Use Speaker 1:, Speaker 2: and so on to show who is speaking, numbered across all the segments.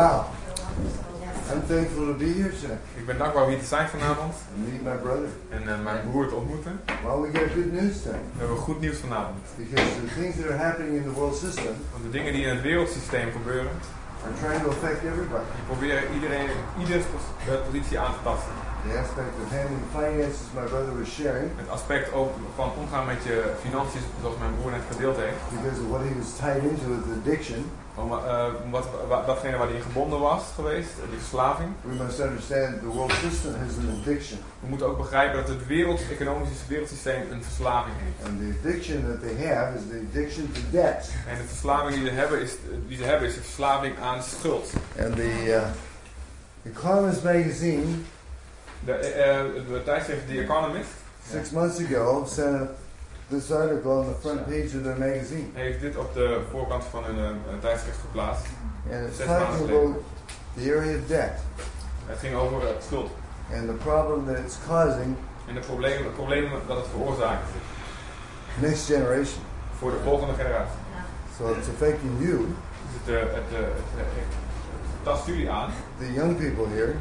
Speaker 1: Wow. I'm thankful to be here today
Speaker 2: Ik ben dankbaar om hier te zijn vanavond
Speaker 1: and meet my brother.
Speaker 2: en eh, mijn broer te ontmoeten.
Speaker 1: Well, we got good news today
Speaker 2: We hebben goed nieuws vanavond.
Speaker 1: because the things that are happening in the world system
Speaker 2: Want de dingen die in het wereldsysteem gebeuren,
Speaker 1: are trying to affect everybody.
Speaker 2: die proberen iedereen, ieders pos- de positie aan te tasten.
Speaker 1: The aspect of handling finances my brother was sharing
Speaker 2: Het aspect ook van omgaan met je financiën, zoals mijn broer net gedeeld heeft.
Speaker 1: because of what he was tied into with addiction.
Speaker 2: Om, eh, wat, datgene waar hij in gebonden was geweest, die verslaving.
Speaker 1: We must understand the world system has an addiction.
Speaker 2: We moeten ook begrijpen dat het wereld, economische wereldsysteem een verslaving heeft.
Speaker 1: And the addiction that they have is the addiction to debt.
Speaker 2: En de verslaving die ze hebben is, die ze hebben, is de verslaving aan schuld.
Speaker 1: And the uh, Economist magazine
Speaker 2: De, de tijdschrift The Economist
Speaker 1: six months ago sent this article on the front page of their magazine.
Speaker 2: heeft dit op de voorkant van hun eh, tijdschrift geplaatst.
Speaker 1: And it's
Speaker 2: Zes
Speaker 1: talking about the area of debt
Speaker 2: Het ging over eh, schuld
Speaker 1: and the problem that it's causing
Speaker 2: en de problemen, het probleem dat het veroorzaakt
Speaker 1: next generation.
Speaker 2: voor de volgende generatie.
Speaker 1: So it's affecting you,
Speaker 2: Dus het, eh, het, eh, het, het tast jullie aan
Speaker 1: the young people here,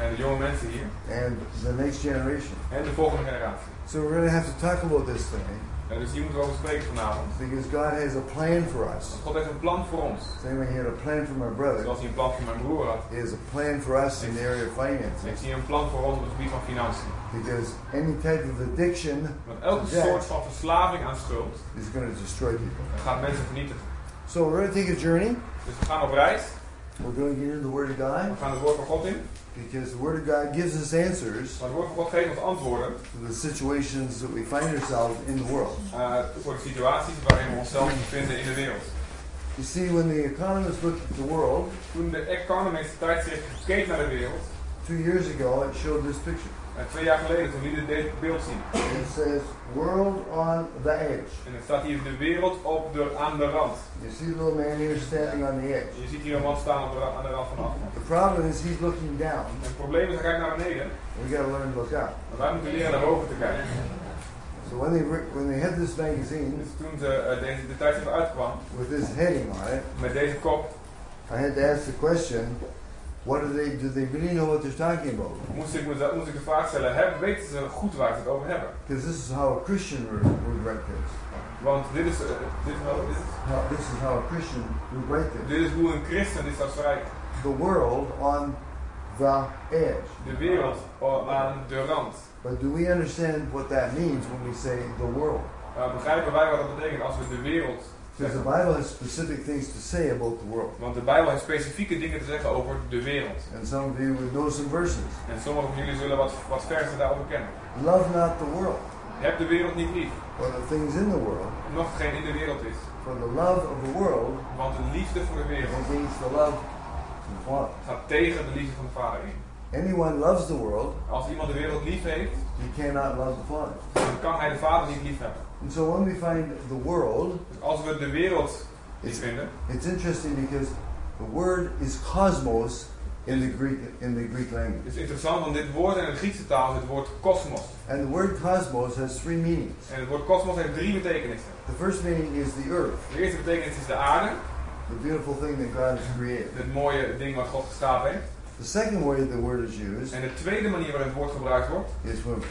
Speaker 2: en de jonge mensen hier
Speaker 1: and the next generation.
Speaker 2: en de volgende generatie.
Speaker 1: So we're going to have to talk about this today
Speaker 2: Hier moeten we over spreken vanavond.
Speaker 1: because God has a plan for us.
Speaker 2: God heeft een plan voor ons.
Speaker 1: Same way He had a plan for my brother.
Speaker 2: Zoals hij een plan voor mijn broer had,
Speaker 1: He has a plan for us in the area of finance.
Speaker 2: heeft hij een plan voor ons op het gebied van financiën.
Speaker 1: Because any type of addiction
Speaker 2: Want elke soort van verslaving aan schuld
Speaker 1: is going to destroy people.
Speaker 2: gaat mensen vernietigen.
Speaker 1: So we're going to take a journey.
Speaker 2: Dus we gaan op reis.
Speaker 1: We're going to get into the Word of God
Speaker 2: We gaan het woord van God in.
Speaker 1: because the Word of God gives us answers
Speaker 2: Maar het woord van God geeft ons antwoorden
Speaker 1: to the situations that we find ourselves in the world.
Speaker 2: eh, voor de situaties waarin we onszelf bevinden in de wereld.
Speaker 1: You see, when the economists looked at the world
Speaker 2: Toen de Economist tijdschrift keek naar de wereld,
Speaker 1: two years ago, it showed this picture.
Speaker 2: Eh, twee jaar geleden, toen liet het dit beeld zien.
Speaker 1: It says "World on the edge."
Speaker 2: En er staat hier de wereld op de, aan de rand.
Speaker 1: You see the little man here standing on the edge.
Speaker 2: Je ziet hier een man staan op de, aan de rand van de afgrond.
Speaker 1: The problem is he's looking down.
Speaker 2: En het probleem is, hij kijkt naar beneden.
Speaker 1: We got to learn to look up.
Speaker 2: Maar wij moeten leren naar boven te kijken.
Speaker 1: So when they when they had this magazine
Speaker 2: Dus toen ze, eh, deze, de tijdschrift uitkwam,
Speaker 1: with this heading on it,
Speaker 2: met deze kop,
Speaker 1: I had to ask the question: What do they do? They really know what they're talking about?
Speaker 2: moest ik, mezelf- moest ik de vraag stellen, hebben, weten ze goed waar ze het over hebben?
Speaker 1: Because this is how a Christian would, would write this.
Speaker 2: Want dit is, dit, is wel- dit, is,
Speaker 1: How, this is how a Christian would write this.
Speaker 2: dit is hoe een christen dit zou schrijven.
Speaker 1: The world on the edge.
Speaker 2: De wereld aan de rand.
Speaker 1: But do we understand what that means when we say the world?
Speaker 2: Uh, begrijpen wij wat dat betekent als we de wereld
Speaker 1: Because the? Bible has specific things to say about the world.
Speaker 2: Want de Bijbel heeft specifieke dingen te zeggen over de wereld.
Speaker 1: And some of you would know some verses.
Speaker 2: En sommigen van jullie zullen wat, wat versen daarover kennen.
Speaker 1: Love not the world,
Speaker 2: Heb de wereld niet lief.
Speaker 1: or the things in the world.
Speaker 2: Nog geen in de wereld is.
Speaker 1: For the love of the world
Speaker 2: Want de liefde voor de wereld
Speaker 1: against the love of the Father.
Speaker 2: gaat tegen de liefde van de Vader in.
Speaker 1: Anyone loves the world,
Speaker 2: Als iemand de wereld lief heeft,
Speaker 1: he cannot love the Father.
Speaker 2: dan kan hij de Vader niet lief hebben.
Speaker 1: And so when we find the world,
Speaker 2: als we de wereld
Speaker 1: it's,
Speaker 2: vinden,
Speaker 1: it's interesting because the word is cosmos in the Greek in the Greek language.
Speaker 2: is interessant, want dit woord in de Griekse taal is het woord kosmos.
Speaker 1: And the word cosmos has three meanings.
Speaker 2: En het woord kosmos heeft drie betekenissen.
Speaker 1: The first meaning is the earth,
Speaker 2: De eerste betekenis is de aarde,
Speaker 1: the beautiful thing that God has created.
Speaker 2: het mooie ding wat God geschapen heeft.
Speaker 1: The second way the word is used
Speaker 2: En de tweede manier waarin het woord gebruikt wordt,
Speaker 1: is when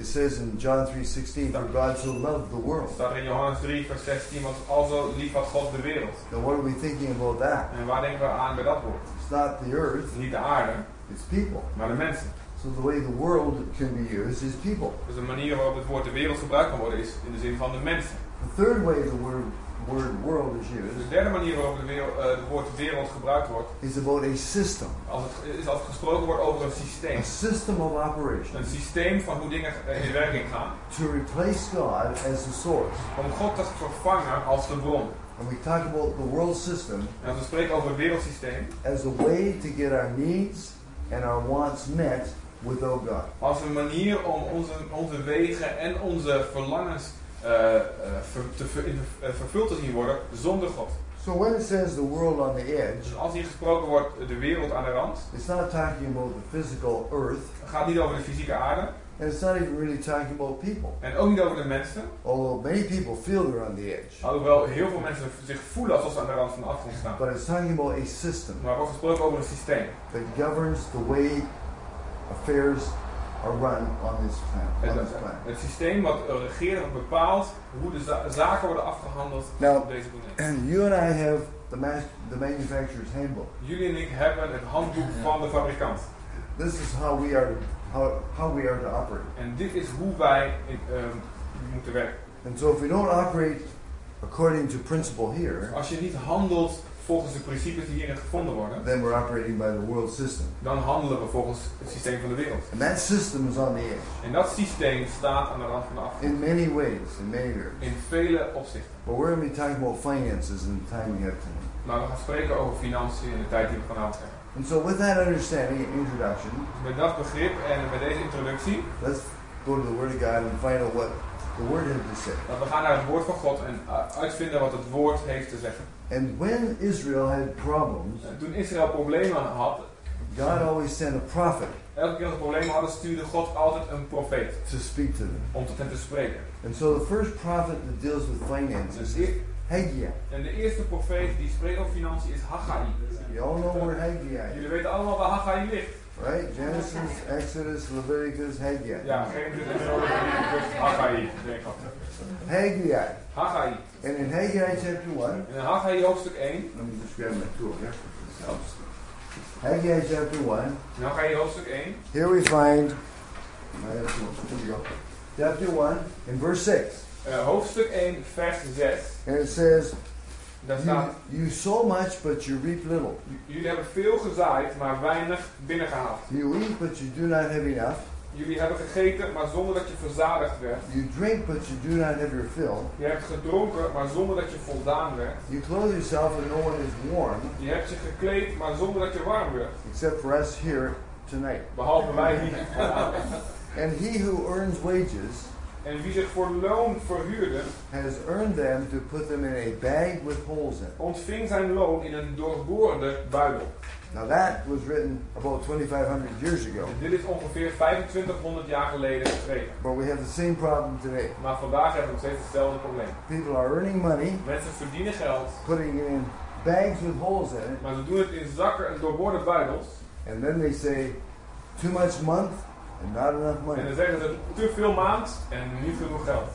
Speaker 1: it says in John 3:16, "For God so loved the world."
Speaker 2: staat in Johannes 3, vers 16, want alzo lief had God de wereld.
Speaker 1: Now, what are we thinking about that?
Speaker 2: En waar denken we aan bij dat woord?
Speaker 1: It's not the earth;
Speaker 2: Niet de aarde,
Speaker 1: it's people.
Speaker 2: maar de mensen.
Speaker 1: So the way the world can be used is people.
Speaker 2: Dus de manier waarop het woord de wereld gebruikt kan worden is in de zin van de mensen.
Speaker 1: The third way the word word world is used
Speaker 2: de derde manier waarop het, wereld, eh, het woord wereld gebruikt wordt,
Speaker 1: is about a system,
Speaker 2: als het, is als het gesproken wordt over een systeem.
Speaker 1: a system of operation
Speaker 2: Een systeem van hoe dingen in werking gaan.
Speaker 1: to replace God as the source.
Speaker 2: Om God te vervangen als de bron.
Speaker 1: And we talk about the world system
Speaker 2: En als we spreken over het wereldsysteem,
Speaker 1: as a way to get our needs and our wants met without God.
Speaker 2: als een manier om onze, onze wegen en onze verlangens ver- te ver- eh, vervuld te zien worden zonder God.
Speaker 1: So when it says the world on the edge,
Speaker 2: Dus als hier gesproken wordt de wereld aan de rand,
Speaker 1: it's not talking about the physical earth.
Speaker 2: het gaat niet over de fysieke aarde.
Speaker 1: And it's not even really talking about people.
Speaker 2: En ook niet over de mensen.
Speaker 1: Although many people feel they're on the edge.
Speaker 2: Alhoewel heel veel mensen zich voelen alsof ze aan de rand van de afgrond staan.
Speaker 1: But it's talking about a system
Speaker 2: Maar wordt gesproken over een systeem.
Speaker 1: that governs the way affairs are run on this planet. On
Speaker 2: Het,
Speaker 1: this planet.
Speaker 2: het systeem wat regeert, wat bepaalt hoe de za- zaken worden afgehandeld
Speaker 1: Nou,
Speaker 2: op deze planeet.
Speaker 1: And you and I have the, the manufacturer's handbook.
Speaker 2: Jullie en ik hebben het handboek van de fabrikant.
Speaker 1: This is how we are how, how we are to operate.
Speaker 2: En dit is hoe wij ehm, moeten werken.
Speaker 1: And so if we don't operate according to principle here,
Speaker 2: Als je niet handelt volgens de principes die hierin gevonden worden,
Speaker 1: then we're operating by the world system.
Speaker 2: dan handelen we volgens het systeem van de wereld.
Speaker 1: And that system is on the edge
Speaker 2: En dat systeem staat aan de rand van de afgrond.
Speaker 1: in many ways, in many areas.
Speaker 2: In vele opzichten.
Speaker 1: But we're going to be talking about finances in the time we have tonight.
Speaker 2: Maar we gaan spreken over financiën in de tijd die we vanavond hebben.
Speaker 1: And so with that understanding and introduction,
Speaker 2: met dat begrip en met deze introductie,
Speaker 1: let's go to the Word of God and find out what the Word had to say.
Speaker 2: dat we gaan naar het woord van God en uh, uitvinden wat het woord heeft te zeggen.
Speaker 1: And when Israel had problems,
Speaker 2: En toen Israël problemen had,
Speaker 1: God always sent a prophet
Speaker 2: elke keer als ze problemen hadden, stuurde God altijd een profeet
Speaker 1: to speak to them.
Speaker 2: om tot hen te spreken.
Speaker 1: And so the first prophet that deals with
Speaker 2: Dus
Speaker 1: finances is
Speaker 2: eer-
Speaker 1: Haggai.
Speaker 2: en de eerste profeet die spreekt over financiën is Haggai.
Speaker 1: You all know where Haggai is,
Speaker 2: Jullie weten allemaal waar Haggai ligt.
Speaker 1: Right? Genesis, Exodus, Leviticus, Haggai.
Speaker 2: Ja, geen dit en Haggai.
Speaker 1: Haggai.
Speaker 2: Haggai.
Speaker 1: And in Haggai chapter 1,
Speaker 2: En in Haggai hoofdstuk 1,
Speaker 1: let me just grab my tool here. Haggai chapter 1,
Speaker 2: in Haggai hoofdstuk 1,
Speaker 1: here we find, I have tools. Here we go. Chapter 1, in verse 6.
Speaker 2: eh, hoofdstuk 1, vers 6,
Speaker 1: And it says,
Speaker 2: daar
Speaker 1: you, you sow much, but you reap little.
Speaker 2: jullie hebben veel gezaaid, maar weinig binnengehaald.
Speaker 1: You eat, but you do not have enough.
Speaker 2: Jullie hebben gegeten, maar zonder dat je verzadigd werd.
Speaker 1: You drink, but you do not have your fill.
Speaker 2: Je hebt gedronken, maar zonder dat je voldaan werd.
Speaker 1: You clothe yourself, and no one is warm,
Speaker 2: Je hebt je gekleed, maar zonder dat je warm werd.
Speaker 1: except for us here tonight.
Speaker 2: Behalve wij hier.
Speaker 1: And he who earns wages
Speaker 2: En wie zich voor loon verhuurde,
Speaker 1: has earned them to put them in a bag with holes in
Speaker 2: ontving zijn loon in een doorboorde buidel.
Speaker 1: Now that was written about 2,500 years ago,
Speaker 2: En dit is ongeveer 2500 jaar geleden geschreven.
Speaker 1: but we have the same problem today.
Speaker 2: Maar vandaag hebben we nog steeds hetzelfde probleem.
Speaker 1: People are earning money,
Speaker 2: Mensen verdienen geld,
Speaker 1: putting it in bags with holes in it,
Speaker 2: maar ze doen het in zakken en doorboorde buidels.
Speaker 1: and then they say, too much month and not enough money.
Speaker 2: En dan zeggen ze er te veel maand en niet genoeg geld.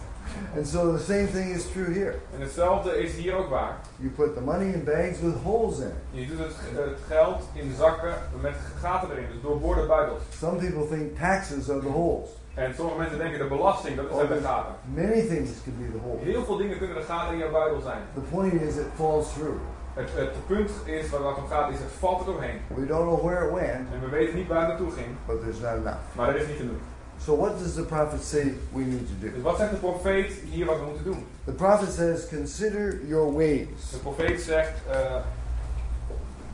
Speaker 1: And so the same thing is true here.
Speaker 2: En hetzelfde is hier ook waar.
Speaker 1: You put the money in bags with holes in it.
Speaker 2: Je doet het, het geld in zakken met gaten erin, dus doorboorde buidels.
Speaker 1: Some people think taxes are the holes.
Speaker 2: En sommige mensen denken de belasting, dat zijn de gaten.
Speaker 1: Many things could be the holes.
Speaker 2: Heel veel dingen kunnen de gaten in jouw buidel zijn.
Speaker 1: The point is, it falls through.
Speaker 2: Het, het punt is, waar het om gaat, is het valt er doorheen.
Speaker 1: We don't know where it went,
Speaker 2: En we weten niet waar het naartoe ging,
Speaker 1: but there's not enough.
Speaker 2: maar er is niet genoeg.
Speaker 1: So what does the prophet say we need to do?
Speaker 2: Dus wat zegt de profeet hier wat we moeten doen?
Speaker 1: The prophet says, consider your ways.
Speaker 2: De profeet zegt, eh,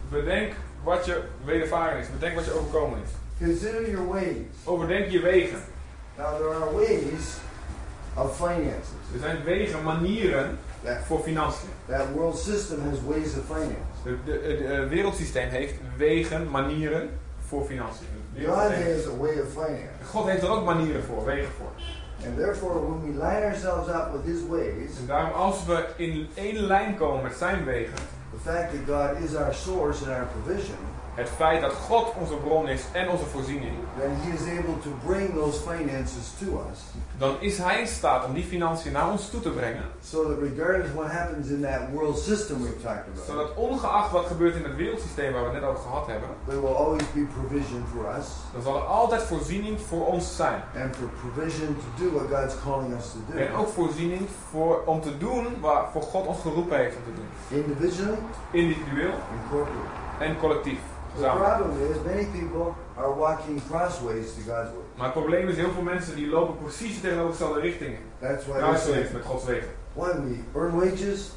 Speaker 2: bedenk wat je wedervaren is. Bedenk wat je overkomen is.
Speaker 1: Consider your ways.
Speaker 2: Overdenk je wegen.
Speaker 1: Now there are ways of finances.
Speaker 2: Er zijn wegen, manieren
Speaker 1: That,
Speaker 2: voor financiën.
Speaker 1: that world system has ways of finance.
Speaker 2: Het wereldsysteem heeft wegen, manieren voor financiën.
Speaker 1: God has a way of finance.
Speaker 2: God heeft er ook manieren voor, wegen voor.
Speaker 1: And therefore, when we line ourselves up with his ways,
Speaker 2: En daarom als we in één lijn komen met zijn wegen,
Speaker 1: the fact that God is our source and our provision,
Speaker 2: het feit dat God onze bron is en onze voorziening,
Speaker 1: then he is able to bring those finances to us.
Speaker 2: dan is hij in staat om die financiën naar ons toe te brengen. Zodat ongeacht wat gebeurt in het wereldsysteem waar we het net over gehad hebben,
Speaker 1: there will always be provision for us
Speaker 2: dan zal er altijd voorziening voor ons zijn. En ook voorziening voor, om te doen waarvoor God ons geroepen heeft om te doen. Individueel en collectief.
Speaker 1: The
Speaker 2: Samen.
Speaker 1: problem is many people are walking crossways to God's way.
Speaker 2: Maar het probleem is, heel veel mensen die lopen precies in tegenovergestelde richtingen.
Speaker 1: That's why
Speaker 2: met Gods wegen.
Speaker 1: why we earn wages,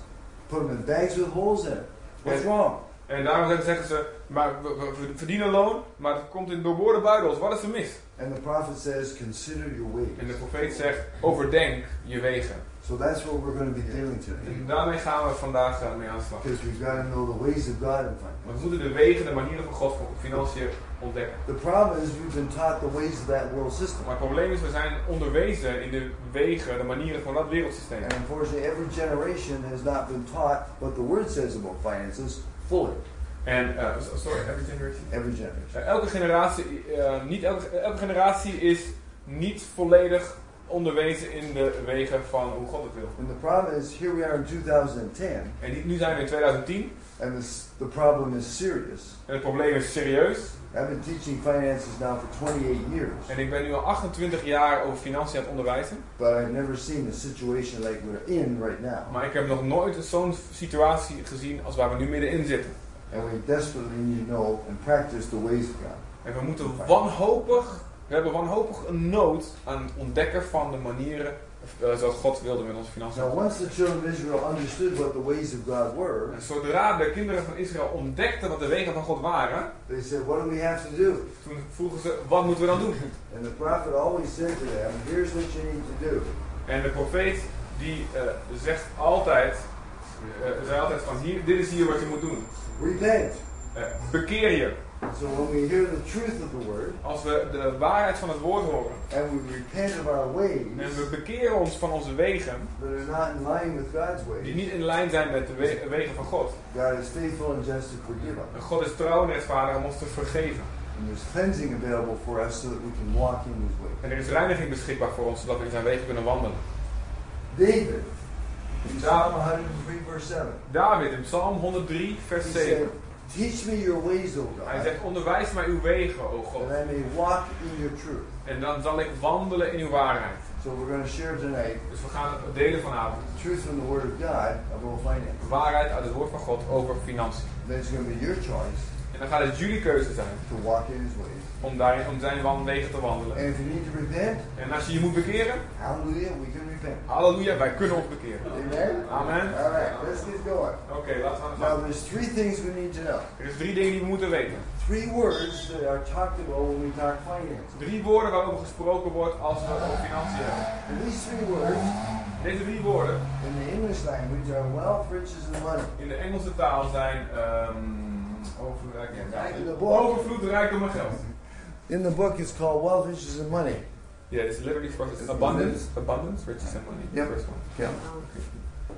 Speaker 1: put them in bags with holes in it. What's
Speaker 2: En-
Speaker 1: wrong?
Speaker 2: En daarom zeggen ze, maar we, we- verdienen loon, maar het komt in doorboorde buidels. Wat is er mis?
Speaker 1: And the prophet says, consider your
Speaker 2: En de
Speaker 1: ways.
Speaker 2: profeet zegt, overdenk je wegen.
Speaker 1: So that's what we're going to be dealing today.
Speaker 2: En daarmee gaan we vandaag eh, mee aan de slag.
Speaker 1: Because we've got to know the ways of God in finance.
Speaker 2: Want we moeten de wegen, de manieren van God voor financiën ontdekken.
Speaker 1: The problem is we've been taught the ways of that world system.
Speaker 2: Maar het probleem is, we zijn onderwezen in de wegen, de manieren van dat wereldsysteem.
Speaker 1: And unfortunately, every generation has not been taught what the Word says about finances fully.
Speaker 2: En, so- sorry, every generation.
Speaker 1: Every generation.
Speaker 2: Eh, elke generatie, niet elke, elke generatie is niet volledig onderwezen in de wegen van hoe God het wil.
Speaker 1: And the problem is, here we are in 2010,
Speaker 2: En nu zijn we in 2010
Speaker 1: and this, the problem is serious.
Speaker 2: en het probleem is serieus.
Speaker 1: I've been teaching finances now for 28 years,
Speaker 2: En ik ben nu al 28 jaar over financiën aan het onderwijzen.
Speaker 1: but I've never seen a situation like we're in right now.
Speaker 2: Maar ik heb nog nooit zo'n situatie gezien als waar we nu middenin zitten.
Speaker 1: And we desperately need to know and practice the ways of God.
Speaker 2: En we moeten wanhopig, we hebben wanhopig een nood aan het ontdekken van de manieren eh, zoals God wilde met onze financiën.
Speaker 1: Now, once the children of Israel understood what the ways of God were,
Speaker 2: En zodra de kinderen van Israël ontdekten wat de wegen van God waren,
Speaker 1: they said, What do we have to do?
Speaker 2: toen vroegen ze, wat moeten we dan doen?
Speaker 1: And the prophet always said to them, Here's what you need to do.
Speaker 2: En de profeet die eh, zegt altijd, eh, zei altijd van, hier, dit is hier wat je moet doen.
Speaker 1: Repent.
Speaker 2: Eh, bekeer je.
Speaker 1: So when we hear the truth of the word,
Speaker 2: Als we de waarheid van het woord horen
Speaker 1: and we repent of our ways
Speaker 2: en we bekeren ons van onze wegen,
Speaker 1: that are not in line with God's
Speaker 2: die
Speaker 1: ways,
Speaker 2: niet in lijn zijn met de we- wegen van God.
Speaker 1: God is faithful and just to forgive us.
Speaker 2: En God is trouw en rechtvaardig om ons te vergeven.
Speaker 1: And there's cleansing available for us so that we can walk in His ways.
Speaker 2: En er is reiniging beschikbaar voor ons, zodat we in zijn wegen kunnen wandelen.
Speaker 1: David, in Psalm 103, verse 7,
Speaker 2: David in Psalm 103, vers
Speaker 1: he
Speaker 2: 7.
Speaker 1: Teach me your ways, O
Speaker 2: Hij
Speaker 1: God,
Speaker 2: zegt, onderwijs mij uw wegen, o God.
Speaker 1: that I may walk in your truth.
Speaker 2: En dan zal ik wandelen in uw waarheid.
Speaker 1: So we're going to share tonight
Speaker 2: Dus we gaan het delen vanavond.
Speaker 1: truth from the Word of God about finance.
Speaker 2: Waarheid uit het woord van God over financiën.
Speaker 1: Then it's going to be your choice
Speaker 2: En dan gaat het jullie keuze zijn
Speaker 1: to walk in His ways.
Speaker 2: om, daarin, om zijn wegen te wandelen.
Speaker 1: And if you need to repent,
Speaker 2: En als je je moet bekeren,
Speaker 1: hallelujah, we can repent.
Speaker 2: halleluja, wij kunnen ons bekeren.
Speaker 1: Amen?
Speaker 2: Amen.
Speaker 1: All right, let's get going.
Speaker 2: Oké, laten we aan de
Speaker 1: Now,
Speaker 2: gang.
Speaker 1: there's three things we need to know.
Speaker 2: Er is drie dingen die we moeten weten.
Speaker 1: Three words that are talked about when we talk finance.
Speaker 2: Drie woorden waarover gesproken wordt als we over financiën hebben.
Speaker 1: And these three words
Speaker 2: Deze drie woorden
Speaker 1: in the English language are wealth, riches, and money.
Speaker 2: in de Engelse taal zijn ehm overvloed, rijk
Speaker 1: In the book,
Speaker 2: Overvloed, rijkdom en geld.
Speaker 1: in the book it's called wealth, riches, and money.
Speaker 2: Yeah, it's literally for abundance, abundance, riches and money.
Speaker 1: Yep.
Speaker 2: First one.
Speaker 1: Yeah.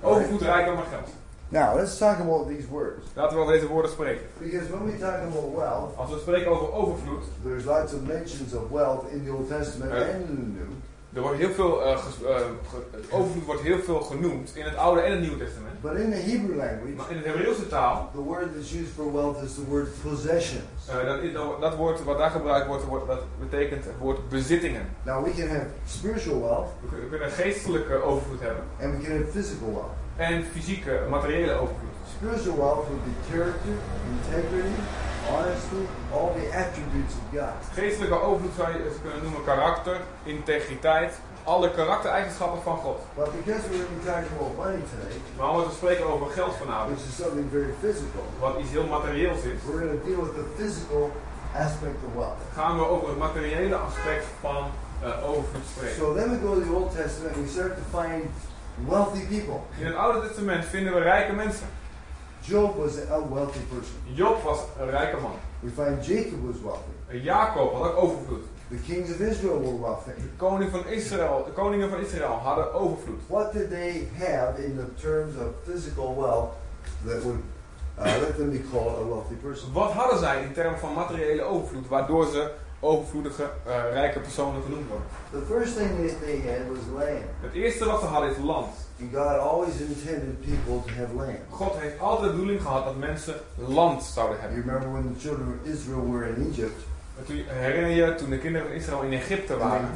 Speaker 2: Overvloed, rijkdom en geld.
Speaker 1: Now, let's talk about these words.
Speaker 2: Laten we over deze woorden spreken.
Speaker 1: Because when we talk about wealth,
Speaker 2: Als we spreken over overvloed,
Speaker 1: there's lots of mentions of wealth in the Old Testament
Speaker 2: Uh,
Speaker 1: and in the New.
Speaker 2: Er wordt heel veel, eh, ge- het overvloed wordt heel veel genoemd in het Oude en het Nieuwe Testament.
Speaker 1: But in the Hebrew language,
Speaker 2: Maar in de Hebreeuwse taal,
Speaker 1: the word that's used for wealth is the word possessions.
Speaker 2: eh, dat, is- dat, woord wat daar gebruikt wordt, wordt- dat betekent het woord bezittingen.
Speaker 1: Now, we can have spiritual wealth
Speaker 2: We kunnen, we kunnen geestelijke overvloed hebben
Speaker 1: and we can have physical wealth.
Speaker 2: en fysieke, materiële overvloed.
Speaker 1: Spiritual wealth would be character, integrity, honesty, all the attributes of God.
Speaker 2: Geestelijke overvloed zou je eens kunnen noemen karakter, integriteit, alle karaktereigenschappen van God.
Speaker 1: But because we're talking about money today,
Speaker 2: Maar omdat we spreken over geld vanavond,
Speaker 1: which is something very physical,
Speaker 2: wat iets heel materieels is,
Speaker 1: we're going to deal with the physical aspect of wealth.
Speaker 2: gaan we over het materiële aspect van eh, overvloed spreken.
Speaker 1: So then we go to the Old Testament and we start to find wealthy people.
Speaker 2: In het Oude Testament vinden we rijke mensen.
Speaker 1: Job was a wealthy person.
Speaker 2: Job was een rijke man.
Speaker 1: We find Jacob was wealthy.
Speaker 2: En Jacob had ook overvloed.
Speaker 1: The kings of Israel were wealthy.
Speaker 2: De koning van Israël, de koningen van Israël hadden overvloed.
Speaker 1: What did they have in the terms of physical wealth that would uh, let them be called a wealthy person?
Speaker 2: Wat hadden zij in termen van materiële overvloed, waardoor ze overvloedige, eh, rijke personen genoemd worden?
Speaker 1: The first thing that they had was land.
Speaker 2: Het eerste wat ze hadden is land.
Speaker 1: And God always intended people to have land.
Speaker 2: God heeft altijd de bedoeling gehad dat mensen land zouden
Speaker 1: You
Speaker 2: hebben.
Speaker 1: remember when the children of Israel were in Egypt
Speaker 2: toen, herinner je toen de kinderen van Israël in Egypte waren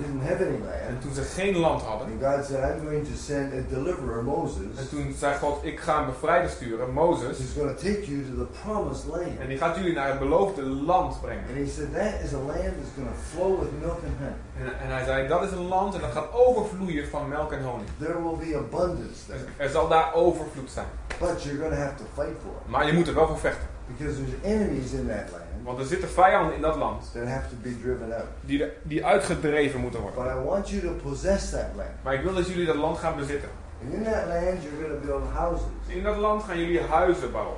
Speaker 2: en toen ze geen land hadden.
Speaker 1: God said, I'm going to send a deliverer, Moses,
Speaker 2: En toen zei God, ik ga een bevrijder sturen, Mozes.
Speaker 1: who's going to take you to the promised land.
Speaker 2: En die gaat jullie naar het beloofde land brengen.
Speaker 1: And he said, that is a land that's going to flow with milk and honey.
Speaker 2: En, en hij zei, dat is een land en dat gaat overvloeien van melk en honing.
Speaker 1: There will be abundance there.
Speaker 2: er zal daar overvloed zijn.
Speaker 1: But you're going to have to fight for it.
Speaker 2: Maar je moet er wel voor vechten.
Speaker 1: Because there's enemies in that land
Speaker 2: Want er zitten vijanden in dat land
Speaker 1: that have to be driven out.
Speaker 2: die, die uitgedreven moeten worden.
Speaker 1: But I want you to possess that land.
Speaker 2: Maar ik wil dat jullie dat land gaan bezitten.
Speaker 1: And in that land, you're going to build houses.
Speaker 2: In dat land gaan jullie huizen bouwen.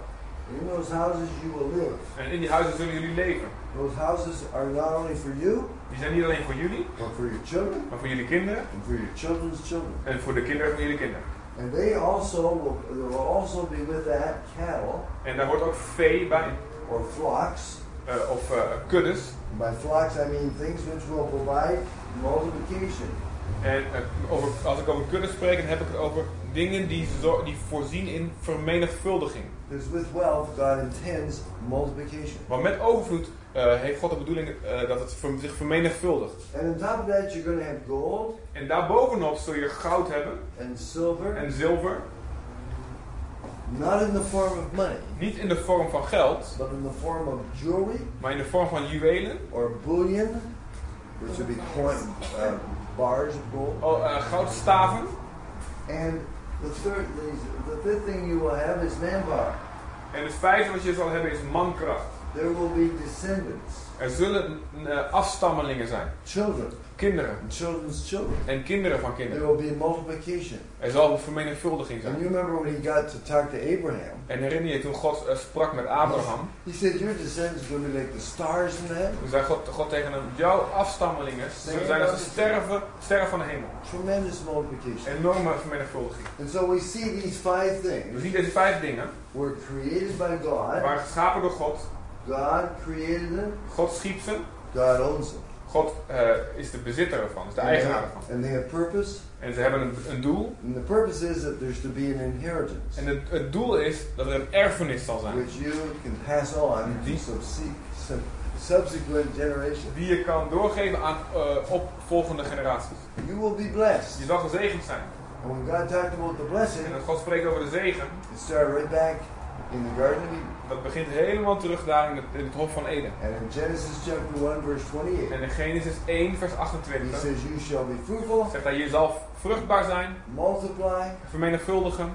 Speaker 1: And in those houses, you will live.
Speaker 2: En in die huizen zullen jullie leven.
Speaker 1: Those houses are not only for you,
Speaker 2: Die zijn niet alleen voor jullie,
Speaker 1: but for your children
Speaker 2: maar voor jullie kinderen
Speaker 1: and for your children's children.
Speaker 2: en voor de kinderen van jullie kinderen.
Speaker 1: And they also will, will also be with that cattle
Speaker 2: En daar hoort ook vee bij,
Speaker 1: or flocks.
Speaker 2: Eh, of eh, kuddes.
Speaker 1: By flocks, I mean things which will provide multiplication.
Speaker 2: En eh, over, als ik over kuddes spreek, dan heb ik het over dingen die, die voorzien in vermenigvuldiging.
Speaker 1: Because with wealth, God intends multiplication.
Speaker 2: Want met overvloed eh, heeft God de bedoeling eh, dat het zich vermenigvuldigt.
Speaker 1: And on top of that, you're going to have gold
Speaker 2: En daarbovenop zul je goud hebben
Speaker 1: and silver,
Speaker 2: en zilver.
Speaker 1: Not in the form of money,
Speaker 2: Niet in de vorm van geld,
Speaker 1: but in the form of jewelry
Speaker 2: maar in de vorm van juwelen.
Speaker 1: or bullion, which would be coin, uh, bars of gold.
Speaker 2: Oh, eh, goudstaven.
Speaker 1: And the third, the fifth thing you will have is manpower.
Speaker 2: En het vijfde wat je zal hebben is mankracht.
Speaker 1: There will be descendants,
Speaker 2: Er zullen eh, afstammelingen zijn.
Speaker 1: children,
Speaker 2: Kinderen.
Speaker 1: and children's children.
Speaker 2: En kinderen van
Speaker 1: There
Speaker 2: kinderen.
Speaker 1: will be multiplication.
Speaker 2: Er zal een vermenigvuldiging
Speaker 1: And
Speaker 2: zijn.
Speaker 1: you remember when he got to talk to Abraham?
Speaker 2: En herinner je toen God eh, sprak met Abraham.
Speaker 1: He said, Your descendants to be like the stars in heaven.
Speaker 2: Toen zei God, God tegen hem, jouw afstammelingen zullen zijn als de sterren, sterren van de hemel.
Speaker 1: Tremendous multiplication.
Speaker 2: Enorme vermenigvuldiging.
Speaker 1: And so we see these five
Speaker 2: We
Speaker 1: things
Speaker 2: zien deze vijf dingen.
Speaker 1: were created by God.
Speaker 2: waren geschapen door God.
Speaker 1: God created them.
Speaker 2: God schiep ze.
Speaker 1: God owns them.
Speaker 2: God eh, is de bezitter ervan, is de eigenaar ervan.
Speaker 1: and they have purpose.
Speaker 2: En ze hebben een, een doel.
Speaker 1: And the purpose is that there's to be an inheritance,
Speaker 2: En het, het doel is dat er een erfenis zal zijn.
Speaker 1: which you can pass on to
Speaker 2: Die-
Speaker 1: subsequent generations.
Speaker 2: Die je kan doorgeven aan uh, opvolgende generaties.
Speaker 1: You will be blessed.
Speaker 2: Je zal gezegend zijn.
Speaker 1: And when God talked about the blessing,
Speaker 2: En als God spreekt over de zegen,
Speaker 1: it started right back in the Garden of Eden.
Speaker 2: dat begint helemaal terug daar in het, in het Hof van Eden.
Speaker 1: And in Genesis chapter 1, verse 28,
Speaker 2: En in Genesis 1, vers
Speaker 1: he
Speaker 2: 28
Speaker 1: says, You shall be fruitful,
Speaker 2: zegt hij: Je zal vruchtbaar zijn,
Speaker 1: multiply,
Speaker 2: vermenigvuldigen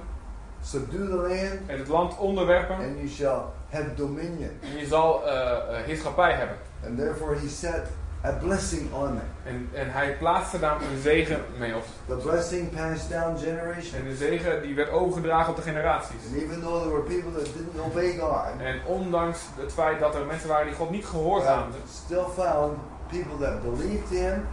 Speaker 1: subdue the land,
Speaker 2: en het land onderwerpen.
Speaker 1: and you shall have dominion.
Speaker 2: En je zal eh, heerschappij hebben.
Speaker 1: And therefore he set a blessing on them.
Speaker 2: En, en hij plaatste daar een zegen mee op.
Speaker 1: The blessing passed down
Speaker 2: En
Speaker 1: generation.
Speaker 2: de zegen die werd overgedragen op de generaties.
Speaker 1: And even though there were people that didn't obey God,
Speaker 2: En ondanks het feit dat er mensen waren die God niet gehoorzaamden,
Speaker 1: still found people that believed him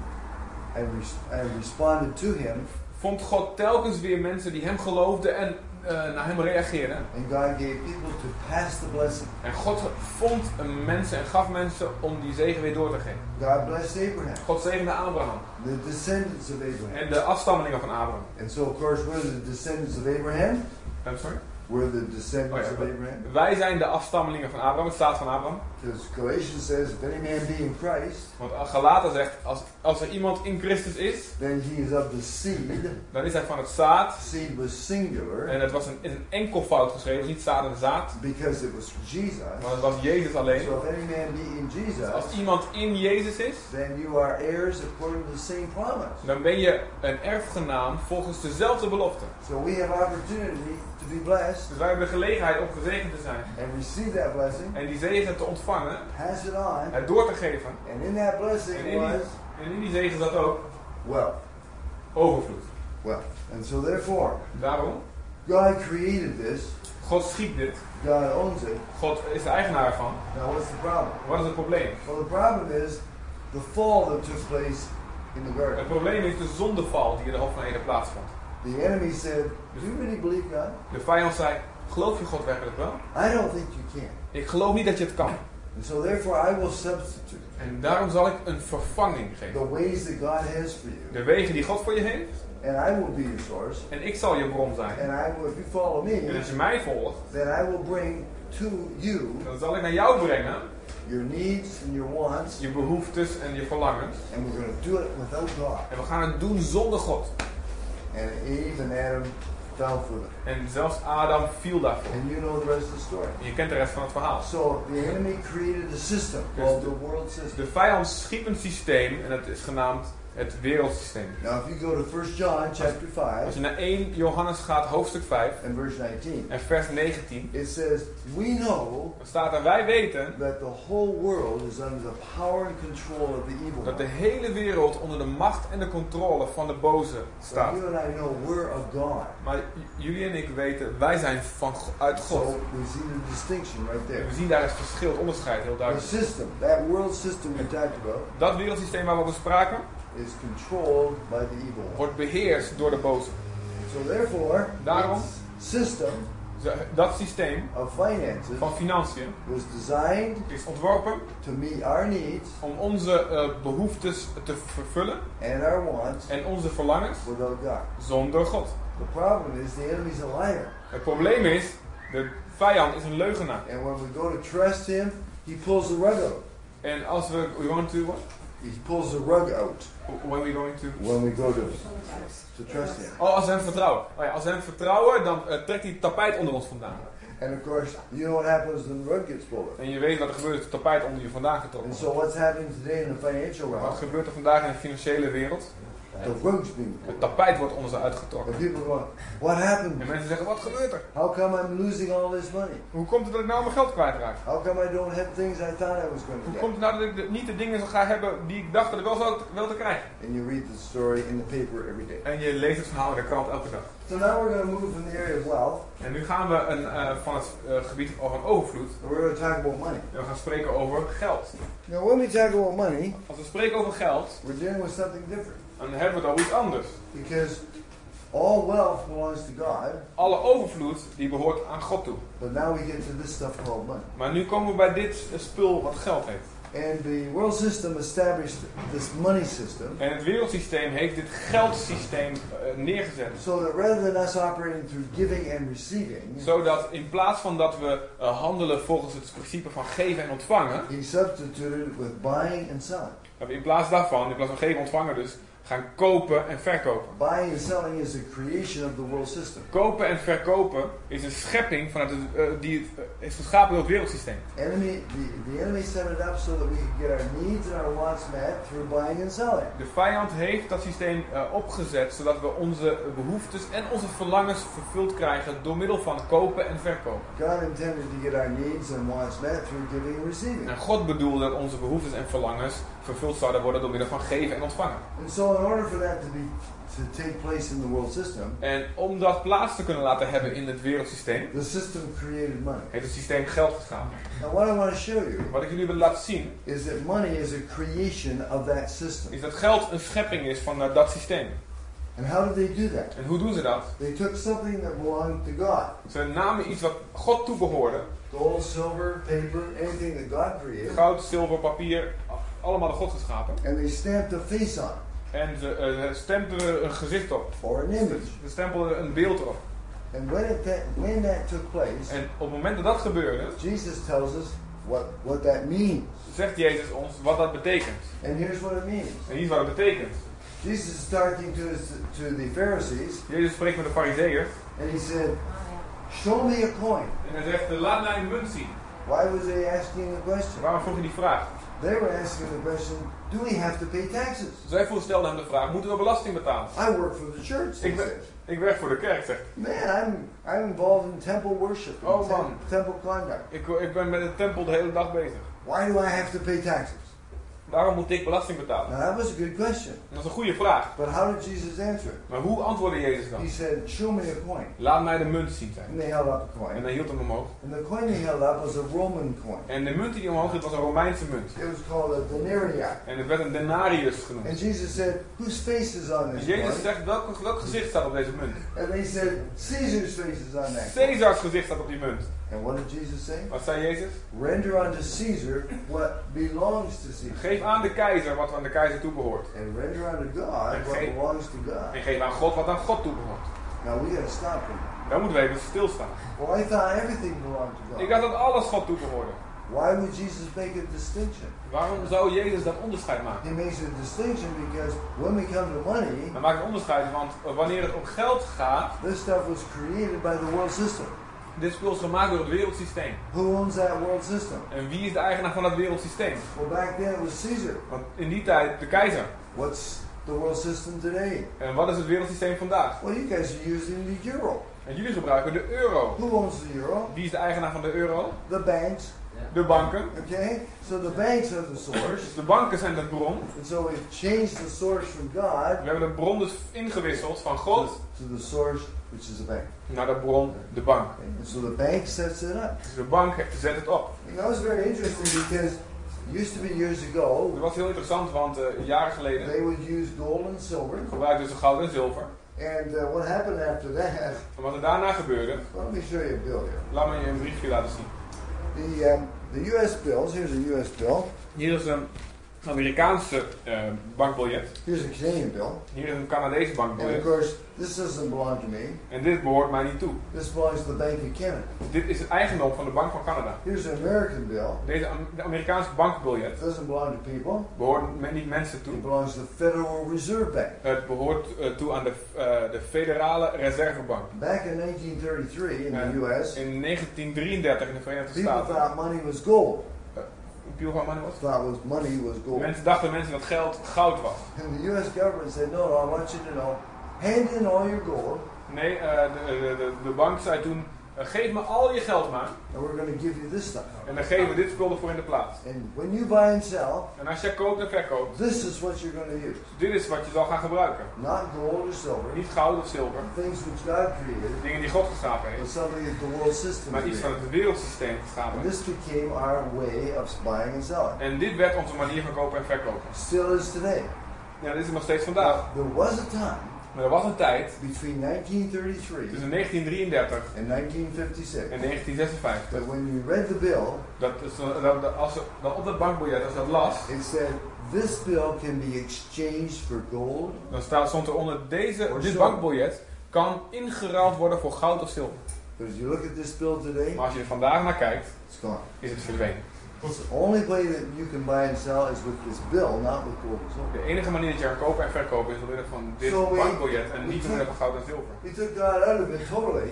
Speaker 1: and, and responded to him.
Speaker 2: vond God telkens weer mensen die hem geloofden en eh, naar hem reageerden.
Speaker 1: And God gave people to pass the blessing.
Speaker 2: En God vond mensen en gaf mensen om die zegen weer door te geven.
Speaker 1: God blessed Abraham,
Speaker 2: God zegende Abraham
Speaker 1: the descendants of Abraham.
Speaker 2: en de afstammelingen van Abraham.
Speaker 1: And so, of course, we're the descendants of Abraham.
Speaker 2: I'm sorry?
Speaker 1: We're the descendants
Speaker 2: Oh,
Speaker 1: of
Speaker 2: ja.
Speaker 1: Abraham.
Speaker 2: Wij zijn de afstammelingen van Abraham, het staat van Abraham.
Speaker 1: Because Galatians says, if any man be in Christ,
Speaker 2: Want Galaten zegt, als, als er iemand in Christus is,
Speaker 1: then he is of the seed.
Speaker 2: dan is hij van het zaad.
Speaker 1: Seed was singular
Speaker 2: En het was een, in een enkelvoud geschreven, dus niet zaad en zaad.
Speaker 1: because it was Jesus.
Speaker 2: Maar het was Jezus alleen.
Speaker 1: So if any man be in
Speaker 2: Dus
Speaker 1: Jesus,
Speaker 2: als iemand in Jezus is,
Speaker 1: then you are heirs according to the same promise.
Speaker 2: dan ben je een erfgenaam volgens dezelfde belofte.
Speaker 1: So we have opportunity to be blessed
Speaker 2: Dus wij hebben de gelegenheid om gezegend te zijn.
Speaker 1: and receive that blessing,
Speaker 2: En die zegen te ontvangen,
Speaker 1: pass it on,
Speaker 2: het door te geven.
Speaker 1: and in that
Speaker 2: En
Speaker 1: blessing
Speaker 2: in die,
Speaker 1: was
Speaker 2: en in die zegen zat ook
Speaker 1: wealth.
Speaker 2: overvloed.
Speaker 1: Wealth. And so therefore,
Speaker 2: Daarom,
Speaker 1: God created this.
Speaker 2: God schiep dit.
Speaker 1: God owns it.
Speaker 2: God is de eigenaar ervan.
Speaker 1: Now what's the problem?
Speaker 2: Wat is het probleem?
Speaker 1: Well, the problem is the fall that took place in the garden.
Speaker 2: Het probleem is de zondeval die in de Hof van Eden plaatsvond.
Speaker 1: The enemy said, Do you really believe God?
Speaker 2: De vijand zei, geloof je God werkelijk wel?
Speaker 1: I don't think you can.
Speaker 2: Ik geloof niet dat je het kan.
Speaker 1: And so therefore I will substitute
Speaker 2: En daarom zal ik een vervanging geven.
Speaker 1: the ways that God has for you.
Speaker 2: De wegen die God voor je heeft.
Speaker 1: And I will be your source.
Speaker 2: En ik zal je bron zijn.
Speaker 1: And I will, if you follow
Speaker 2: En
Speaker 1: me,
Speaker 2: als je mij volgt,
Speaker 1: then I will bring to you
Speaker 2: dan zal ik naar jou brengen.
Speaker 1: your needs and your wants.
Speaker 2: Je behoeftes en je verlangens.
Speaker 1: And we're going to do it without God.
Speaker 2: En we gaan het doen zonder God.
Speaker 1: And Eve and Adam fell for it.
Speaker 2: En zelfs Adam viel daarvoor.
Speaker 1: And you know the rest of the story.
Speaker 2: En je kent de rest van het verhaal.
Speaker 1: So the enemy created a system called the world system.
Speaker 2: De vijand schiep een systeem en het is genaamd het wereldsysteem.
Speaker 1: Now, if you go to 1 John chapter
Speaker 2: Als
Speaker 1: 5
Speaker 2: je naar 1 Johannes gaat, hoofdstuk 5
Speaker 1: and verse 19,
Speaker 2: en vers 19,
Speaker 1: it says, We know
Speaker 2: dan staat er: Wij weten
Speaker 1: that the whole world is under the power and control of the evil
Speaker 2: dat de hele wereld onder de macht en de controle van de boze
Speaker 1: So
Speaker 2: staat.
Speaker 1: you and I know we're of God.
Speaker 2: Maar jullie en ik weten, wij zijn van, uit
Speaker 1: So
Speaker 2: God.
Speaker 1: we see the distinction right
Speaker 2: En
Speaker 1: there.
Speaker 2: we zien daar het verschil, het onderscheid heel
Speaker 1: The
Speaker 2: duidelijk.
Speaker 1: system, that world system we talked about,
Speaker 2: Dat wereldsysteem waar we over spraken,
Speaker 1: is controlled by the evil one.
Speaker 2: wordt beheerst door de boze.
Speaker 1: So therefore,
Speaker 2: Daarom-
Speaker 1: system
Speaker 2: Dat systeem
Speaker 1: of finances
Speaker 2: van financiën
Speaker 1: was designed
Speaker 2: is ontworpen
Speaker 1: to meet our needs
Speaker 2: om onze eh, behoeftes te vervullen
Speaker 1: and our wants
Speaker 2: en onze verlangens
Speaker 1: without God.
Speaker 2: zonder God.
Speaker 1: The problem is the enemy's a liar.
Speaker 2: Het probleem is, de vijand is een leugenaar.
Speaker 1: And when we go to trust him, he pulls the rug out.
Speaker 2: En als we, we going to what?
Speaker 1: He pulls the rug out
Speaker 2: When we going to?
Speaker 1: when we go to, to trust him.
Speaker 2: Oh, als we hem vertrouwen. Oh ja, als we hem vertrouwen, dan eh, trekt hij het tapijt onder ons vandaan.
Speaker 1: And of course, you know what happens when the rug gets pulled.
Speaker 2: En je weet wat er gebeurt als het tapijt onder je vandaan getrokken
Speaker 1: And
Speaker 2: wordt.
Speaker 1: so what's happening today in the financial
Speaker 2: Wat
Speaker 1: realm?
Speaker 2: gebeurt er vandaag in de financiële wereld?
Speaker 1: The rug's being
Speaker 2: Het tapijt wordt onder ze uitgetrokken.
Speaker 1: And people what happened?
Speaker 2: En mensen zeggen, wat gebeurt er?
Speaker 1: How come I'm losing all this money?
Speaker 2: Hoe komt het dat ik nou mijn geld kwijtraak?
Speaker 1: How come I don't have things I thought I was going to
Speaker 2: Hoe
Speaker 1: get?
Speaker 2: komt het nou dat ik de- niet de dingen ga hebben die ik dacht dat ik wel zou wel te krijgen?
Speaker 1: And you read the story in the paper every day.
Speaker 2: En je leest het verhaal in de krant elke dag.
Speaker 1: So now we're going to move from the area of wealth,
Speaker 2: En nu gaan we een, eh, van het eh, gebied over overvloed.
Speaker 1: and we're going to talk about money.
Speaker 2: En we gaan spreken over geld.
Speaker 1: Now, when we talk about money,
Speaker 2: Als we spreken over geld,
Speaker 1: we're dealing with something different.
Speaker 2: Dan hebben we het over iets anders.
Speaker 1: Because all wealth belongs to God,
Speaker 2: Alle overvloed die behoort aan God toe.
Speaker 1: but now we get to this stuff called money.
Speaker 2: Maar nu komen we bij dit spul wat geld heeft.
Speaker 1: And the world system established this money system
Speaker 2: En het wereldsysteem heeft dit geldsysteem eh, neergezet.
Speaker 1: so that rather than us operating through giving and receiving,
Speaker 2: Zodat in plaats van dat we eh, handelen volgens het principe van geven en ontvangen,
Speaker 1: he substituted it with buying and selling.
Speaker 2: in plaats daarvan, in plaats van geven en ontvangen dus, gaan kopen en verkopen.
Speaker 1: Buying and selling is a creation of the world system.
Speaker 2: Kopen en verkopen is een schepping vanuit het, eh, die eh, is geschapen door het wereldsysteem.
Speaker 1: Enemy, the, the enemy set it up so that we could get our needs and our wants met through buying and selling.
Speaker 2: De vijand heeft dat systeem eh, opgezet zodat we onze behoeftes en onze verlangens vervuld krijgen door middel van kopen en verkopen.
Speaker 1: God intended to get our needs and wants met through giving and receiving.
Speaker 2: En God bedoelde dat onze behoeftes en verlangens vervuld zouden worden door middel van geven en ontvangen.
Speaker 1: And so, in order for that to be to take place in the world system,
Speaker 2: En om dat plaats te kunnen laten hebben in het wereldsysteem,
Speaker 1: the system created money.
Speaker 2: heeft het systeem geld geschapen.
Speaker 1: What I want to show you
Speaker 2: Wat ik jullie wil laten zien,
Speaker 1: is that money is a creation of that system.
Speaker 2: is dat geld een schepping is van eh, dat systeem.
Speaker 1: And how did they do that?
Speaker 2: En hoe doen ze dat?
Speaker 1: They took something that belonged to God
Speaker 2: Ze namen iets wat God toebehoorde,
Speaker 1: gold, silver, paper, anything that God created
Speaker 2: goud, zilver, papier, allemaal door God geschapen.
Speaker 1: and they stamped a face on it
Speaker 2: En ze eh, stempelden een gezicht op.
Speaker 1: or an image.
Speaker 2: Ze stempelden een beeld erop.
Speaker 1: And when, it, that, when that took place,
Speaker 2: En op het moment dat dat gebeurde,
Speaker 1: Jesus tells us what, what that means.
Speaker 2: zegt Jezus ons wat dat betekent.
Speaker 1: And here's what it means.
Speaker 2: En hier is wat het betekent.
Speaker 1: Jesus is talking to, his, to the Pharisees,
Speaker 2: Jezus spreekt met de fariseeërs
Speaker 1: and he said, Show me a coin.
Speaker 2: en hij zegt, laat mij een munt zien.
Speaker 1: Why was they asking the question?
Speaker 2: Waarom vroeg je die vraag?
Speaker 1: They were asking the question, Do we have to pay taxes?
Speaker 2: Zij stelden hem de vraag, moeten we belasting betalen?
Speaker 1: I work for the church.
Speaker 2: Ik werk voor de kerk, zegt
Speaker 1: Man, I'm, I'm involved in temple worship,
Speaker 2: Oh, man.
Speaker 1: temple conduct.
Speaker 2: ik. Ik ben met de tempel de hele dag bezig.
Speaker 1: Why do I have to pay taxes?
Speaker 2: Waarom moet ik belasting betalen?
Speaker 1: Now, that was a good question.
Speaker 2: Dat is een goede vraag.
Speaker 1: But how did Jesus answer?
Speaker 2: Maar hoe antwoordde Jezus
Speaker 1: He
Speaker 2: dan?
Speaker 1: said, Show me a coin.
Speaker 2: Laat mij de munt zien,
Speaker 1: And they held up a
Speaker 2: En
Speaker 1: coin.
Speaker 2: hij hield hem omhoog.
Speaker 1: And the coin they held up was a Roman coin.
Speaker 2: En de munt die hij omhoog hield was een Romeinse munt.
Speaker 1: It was called a denarius.
Speaker 2: En het werd een denarius
Speaker 1: And
Speaker 2: genoemd.
Speaker 1: Jesus said, Whose face is on
Speaker 2: En
Speaker 1: this
Speaker 2: Jezus
Speaker 1: coin?
Speaker 2: zegt, welk, welk gezicht staat op deze munt?
Speaker 1: And they said, Caesar's face is on that.
Speaker 2: Caesars gezicht staat op die munt.
Speaker 1: And what did Jesus say?
Speaker 2: Wat zei Jezus?
Speaker 1: Render unto Caesar what belongs to Caesar.
Speaker 2: Geef aan de keizer wat aan de keizer toebehoort.
Speaker 1: And render unto God what
Speaker 2: Geen-
Speaker 1: belongs to God.
Speaker 2: En geef aan God wat aan God toebehoort.
Speaker 1: Now we gotta stop him.
Speaker 2: Dan moeten we even stilstaan.
Speaker 1: Well, I thought everything belonged to
Speaker 2: Ik
Speaker 1: God.
Speaker 2: dacht dat alles God toebehoorde.
Speaker 1: Why would Jesus make a distinction?
Speaker 2: Waarom zou Jezus dat onderscheid maken?
Speaker 1: He makes a distinction because when we come to money,
Speaker 2: Hij maakt een onderscheid, want wanneer het om geld gaat,
Speaker 1: this stuff was created by the world system.
Speaker 2: Dit spul is gemaakt door het wereldsysteem.
Speaker 1: Who owns that world system?
Speaker 2: En wie is de eigenaar van dat wereldsysteem?
Speaker 1: Well, back then it was Caesar.
Speaker 2: Want in die tijd de keizer.
Speaker 1: What's the world system today?
Speaker 2: En wat is het wereldsysteem vandaag?
Speaker 1: Well, you guys are using the euro.
Speaker 2: En jullie gebruiken de euro.
Speaker 1: Who owns the euro?
Speaker 2: Wie is de eigenaar van de euro?
Speaker 1: The banks.
Speaker 2: De banken.
Speaker 1: Okay? So the banks are the source.
Speaker 2: Dus de banken zijn de bron.
Speaker 1: And so we've changed the source from God
Speaker 2: We hebben de bron dus ingewisseld van God
Speaker 1: to the source, which is a bank.
Speaker 2: naar de bron, de bank.
Speaker 1: And so the bank sets it up.
Speaker 2: Dus de bank zet het op.
Speaker 1: And that was very interesting because used to be years ago,
Speaker 2: Dat was heel interessant, want eh, jaren geleden
Speaker 1: they would use gold and silver.
Speaker 2: gebruikten ze goud en zilver.
Speaker 1: And uh, what happened after that,
Speaker 2: En wat er daarna gebeurde,
Speaker 1: let me show you a bill here.
Speaker 2: laat me je een briefje laten zien.
Speaker 1: The, um, the U.S. bills, here's a U.S. bill,
Speaker 2: Hier is een Amerikaanse eh, bankbiljet.
Speaker 1: here's a Canadian bill.
Speaker 2: Hier is een Canadese
Speaker 1: And of
Speaker 2: bankbiljet.
Speaker 1: course, this doesn't belong to me.
Speaker 2: En dit behoort mij niet toe.
Speaker 1: This belongs to the Bank of Canada.
Speaker 2: Dit is het eigendom van de Bank van Canada.
Speaker 1: Here's an American bill.
Speaker 2: Deze de Amerikaanse bankbiljet
Speaker 1: It doesn't belong to people.
Speaker 2: behoort niet mensen toe.
Speaker 1: It belongs to the Federal Reserve Bank.
Speaker 2: Het behoort eh, toe aan de, eh, de Federale Reservebank.
Speaker 1: Back in 1933 in the U.S.,
Speaker 2: In 1933 in de Verenigde
Speaker 1: people
Speaker 2: Staten.
Speaker 1: thought money was gold.
Speaker 2: Van money was?
Speaker 1: Thought was money was gold.
Speaker 2: Mensen dachten mensen dat geld goud was.
Speaker 1: And the U.S. government said, no, no, I want you to know, hand in all your gold,
Speaker 2: Nee, eh, de, de, de, de bank zei toen, eh, geef me al je geld maar.
Speaker 1: and we're going to give you this stuff.
Speaker 2: En dan geven we dit spul ervoor in de plaats.
Speaker 1: And when you buy and sell,
Speaker 2: En als jij koopt en verkoopt,
Speaker 1: this is what you're going to use.
Speaker 2: dit is wat je zal gaan gebruiken.
Speaker 1: Not gold or silver,
Speaker 2: Niet goud of zilver.
Speaker 1: things which God created,
Speaker 2: Dingen die God geschapen
Speaker 1: but
Speaker 2: heeft.
Speaker 1: something that the world system
Speaker 2: Maar iets van het wereldsysteem geschapen heeft.
Speaker 1: this became our way of buying and selling.
Speaker 2: En dit werd onze manier van kopen en verkopen.
Speaker 1: Still is today.
Speaker 2: Ja, dit is nog steeds vandaag.
Speaker 1: There was a time
Speaker 2: Maar er was een tijd,
Speaker 1: between 1933
Speaker 2: tussen 1933
Speaker 1: and 1956
Speaker 2: en 1956,
Speaker 1: that when you read the bill,
Speaker 2: dat, is- dat, dat, als, dat op dat bankbiljet, als je dat las,
Speaker 1: it said this bill can be exchanged for gold
Speaker 2: dan staat, stond er onder deze, dit
Speaker 1: silver.
Speaker 2: bankbiljet kan ingeruild worden voor goud of zilver.
Speaker 1: But as you look at this bill today,
Speaker 2: Maar als je er vandaag naar kijkt, is het verdwenen.
Speaker 1: It's the only way that you can buy and sell is with this bill, not with gold and silver.
Speaker 2: De enige manier dat je kan kopen en verkopen is door middel van dit
Speaker 1: we-
Speaker 2: bankbiljet en niet door middel van goud en zilver.
Speaker 1: We took God out of it totally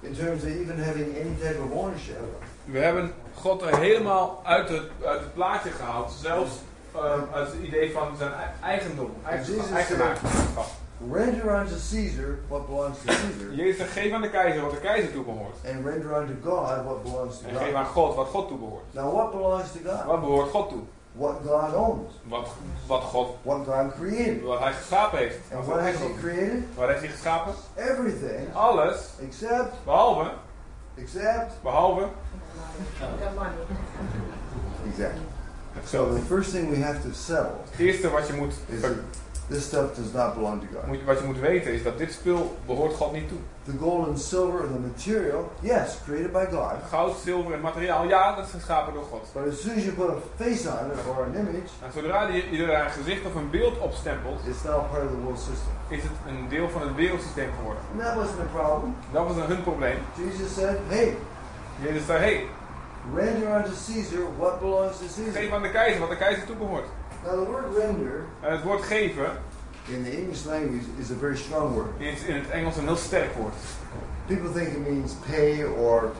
Speaker 1: in terms of even having any type of ownership.
Speaker 2: We hebben God er helemaal uit het, uit het plaatje gehaald, zelfs ehm, uit het idee van zijn ei- eigendom, eigen- eigenaarschap.
Speaker 1: Render unto Caesar what belongs to Caesar,
Speaker 2: Jezus zegt, geef aan de keizer wat de keizer toebehoort.
Speaker 1: and render unto God what belongs to
Speaker 2: En geef
Speaker 1: God.
Speaker 2: aan God wat God toebehoort.
Speaker 1: Now, what belongs to God?
Speaker 2: Wat behoort God toe?
Speaker 1: What God owns,
Speaker 2: Wat, wat God,
Speaker 1: what God created.
Speaker 2: wat hij geschapen heeft.
Speaker 1: And what has He created?
Speaker 2: Wat heeft hij geschapen?
Speaker 1: Everything
Speaker 2: Alles,
Speaker 1: except,
Speaker 2: behalve,
Speaker 1: except,
Speaker 2: behalve
Speaker 1: exactly. So the first thing we have to settle
Speaker 2: Het eerste wat je moet,
Speaker 1: is this stuff does not belong to God.
Speaker 2: moet, wat je moet weten is dat dit spul behoort God niet toe.
Speaker 1: The gold and silver, the material, yes, created by God.
Speaker 2: Goud, zilver en materiaal, ja, dat is geschapen door God.
Speaker 1: But as soon as you put a face on it or an image,
Speaker 2: En zodra je, je er een gezicht of een beeld op stempelt,
Speaker 1: it's now part of the world system.
Speaker 2: is het een deel van het wereldsysteem geworden.
Speaker 1: And that wasn't a problem.
Speaker 2: Dat was hun probleem.
Speaker 1: Jesus said, hey,
Speaker 2: Jezus zei, hey,
Speaker 1: render unto Caesar what belongs to
Speaker 2: geef
Speaker 1: Caesar.
Speaker 2: aan de keizer wat de keizer toebehoort.
Speaker 1: Now the word render
Speaker 2: En het woord geven
Speaker 1: in the English language is a very strong word.
Speaker 2: is in het Engels een heel sterk woord.
Speaker 1: People think it means pay or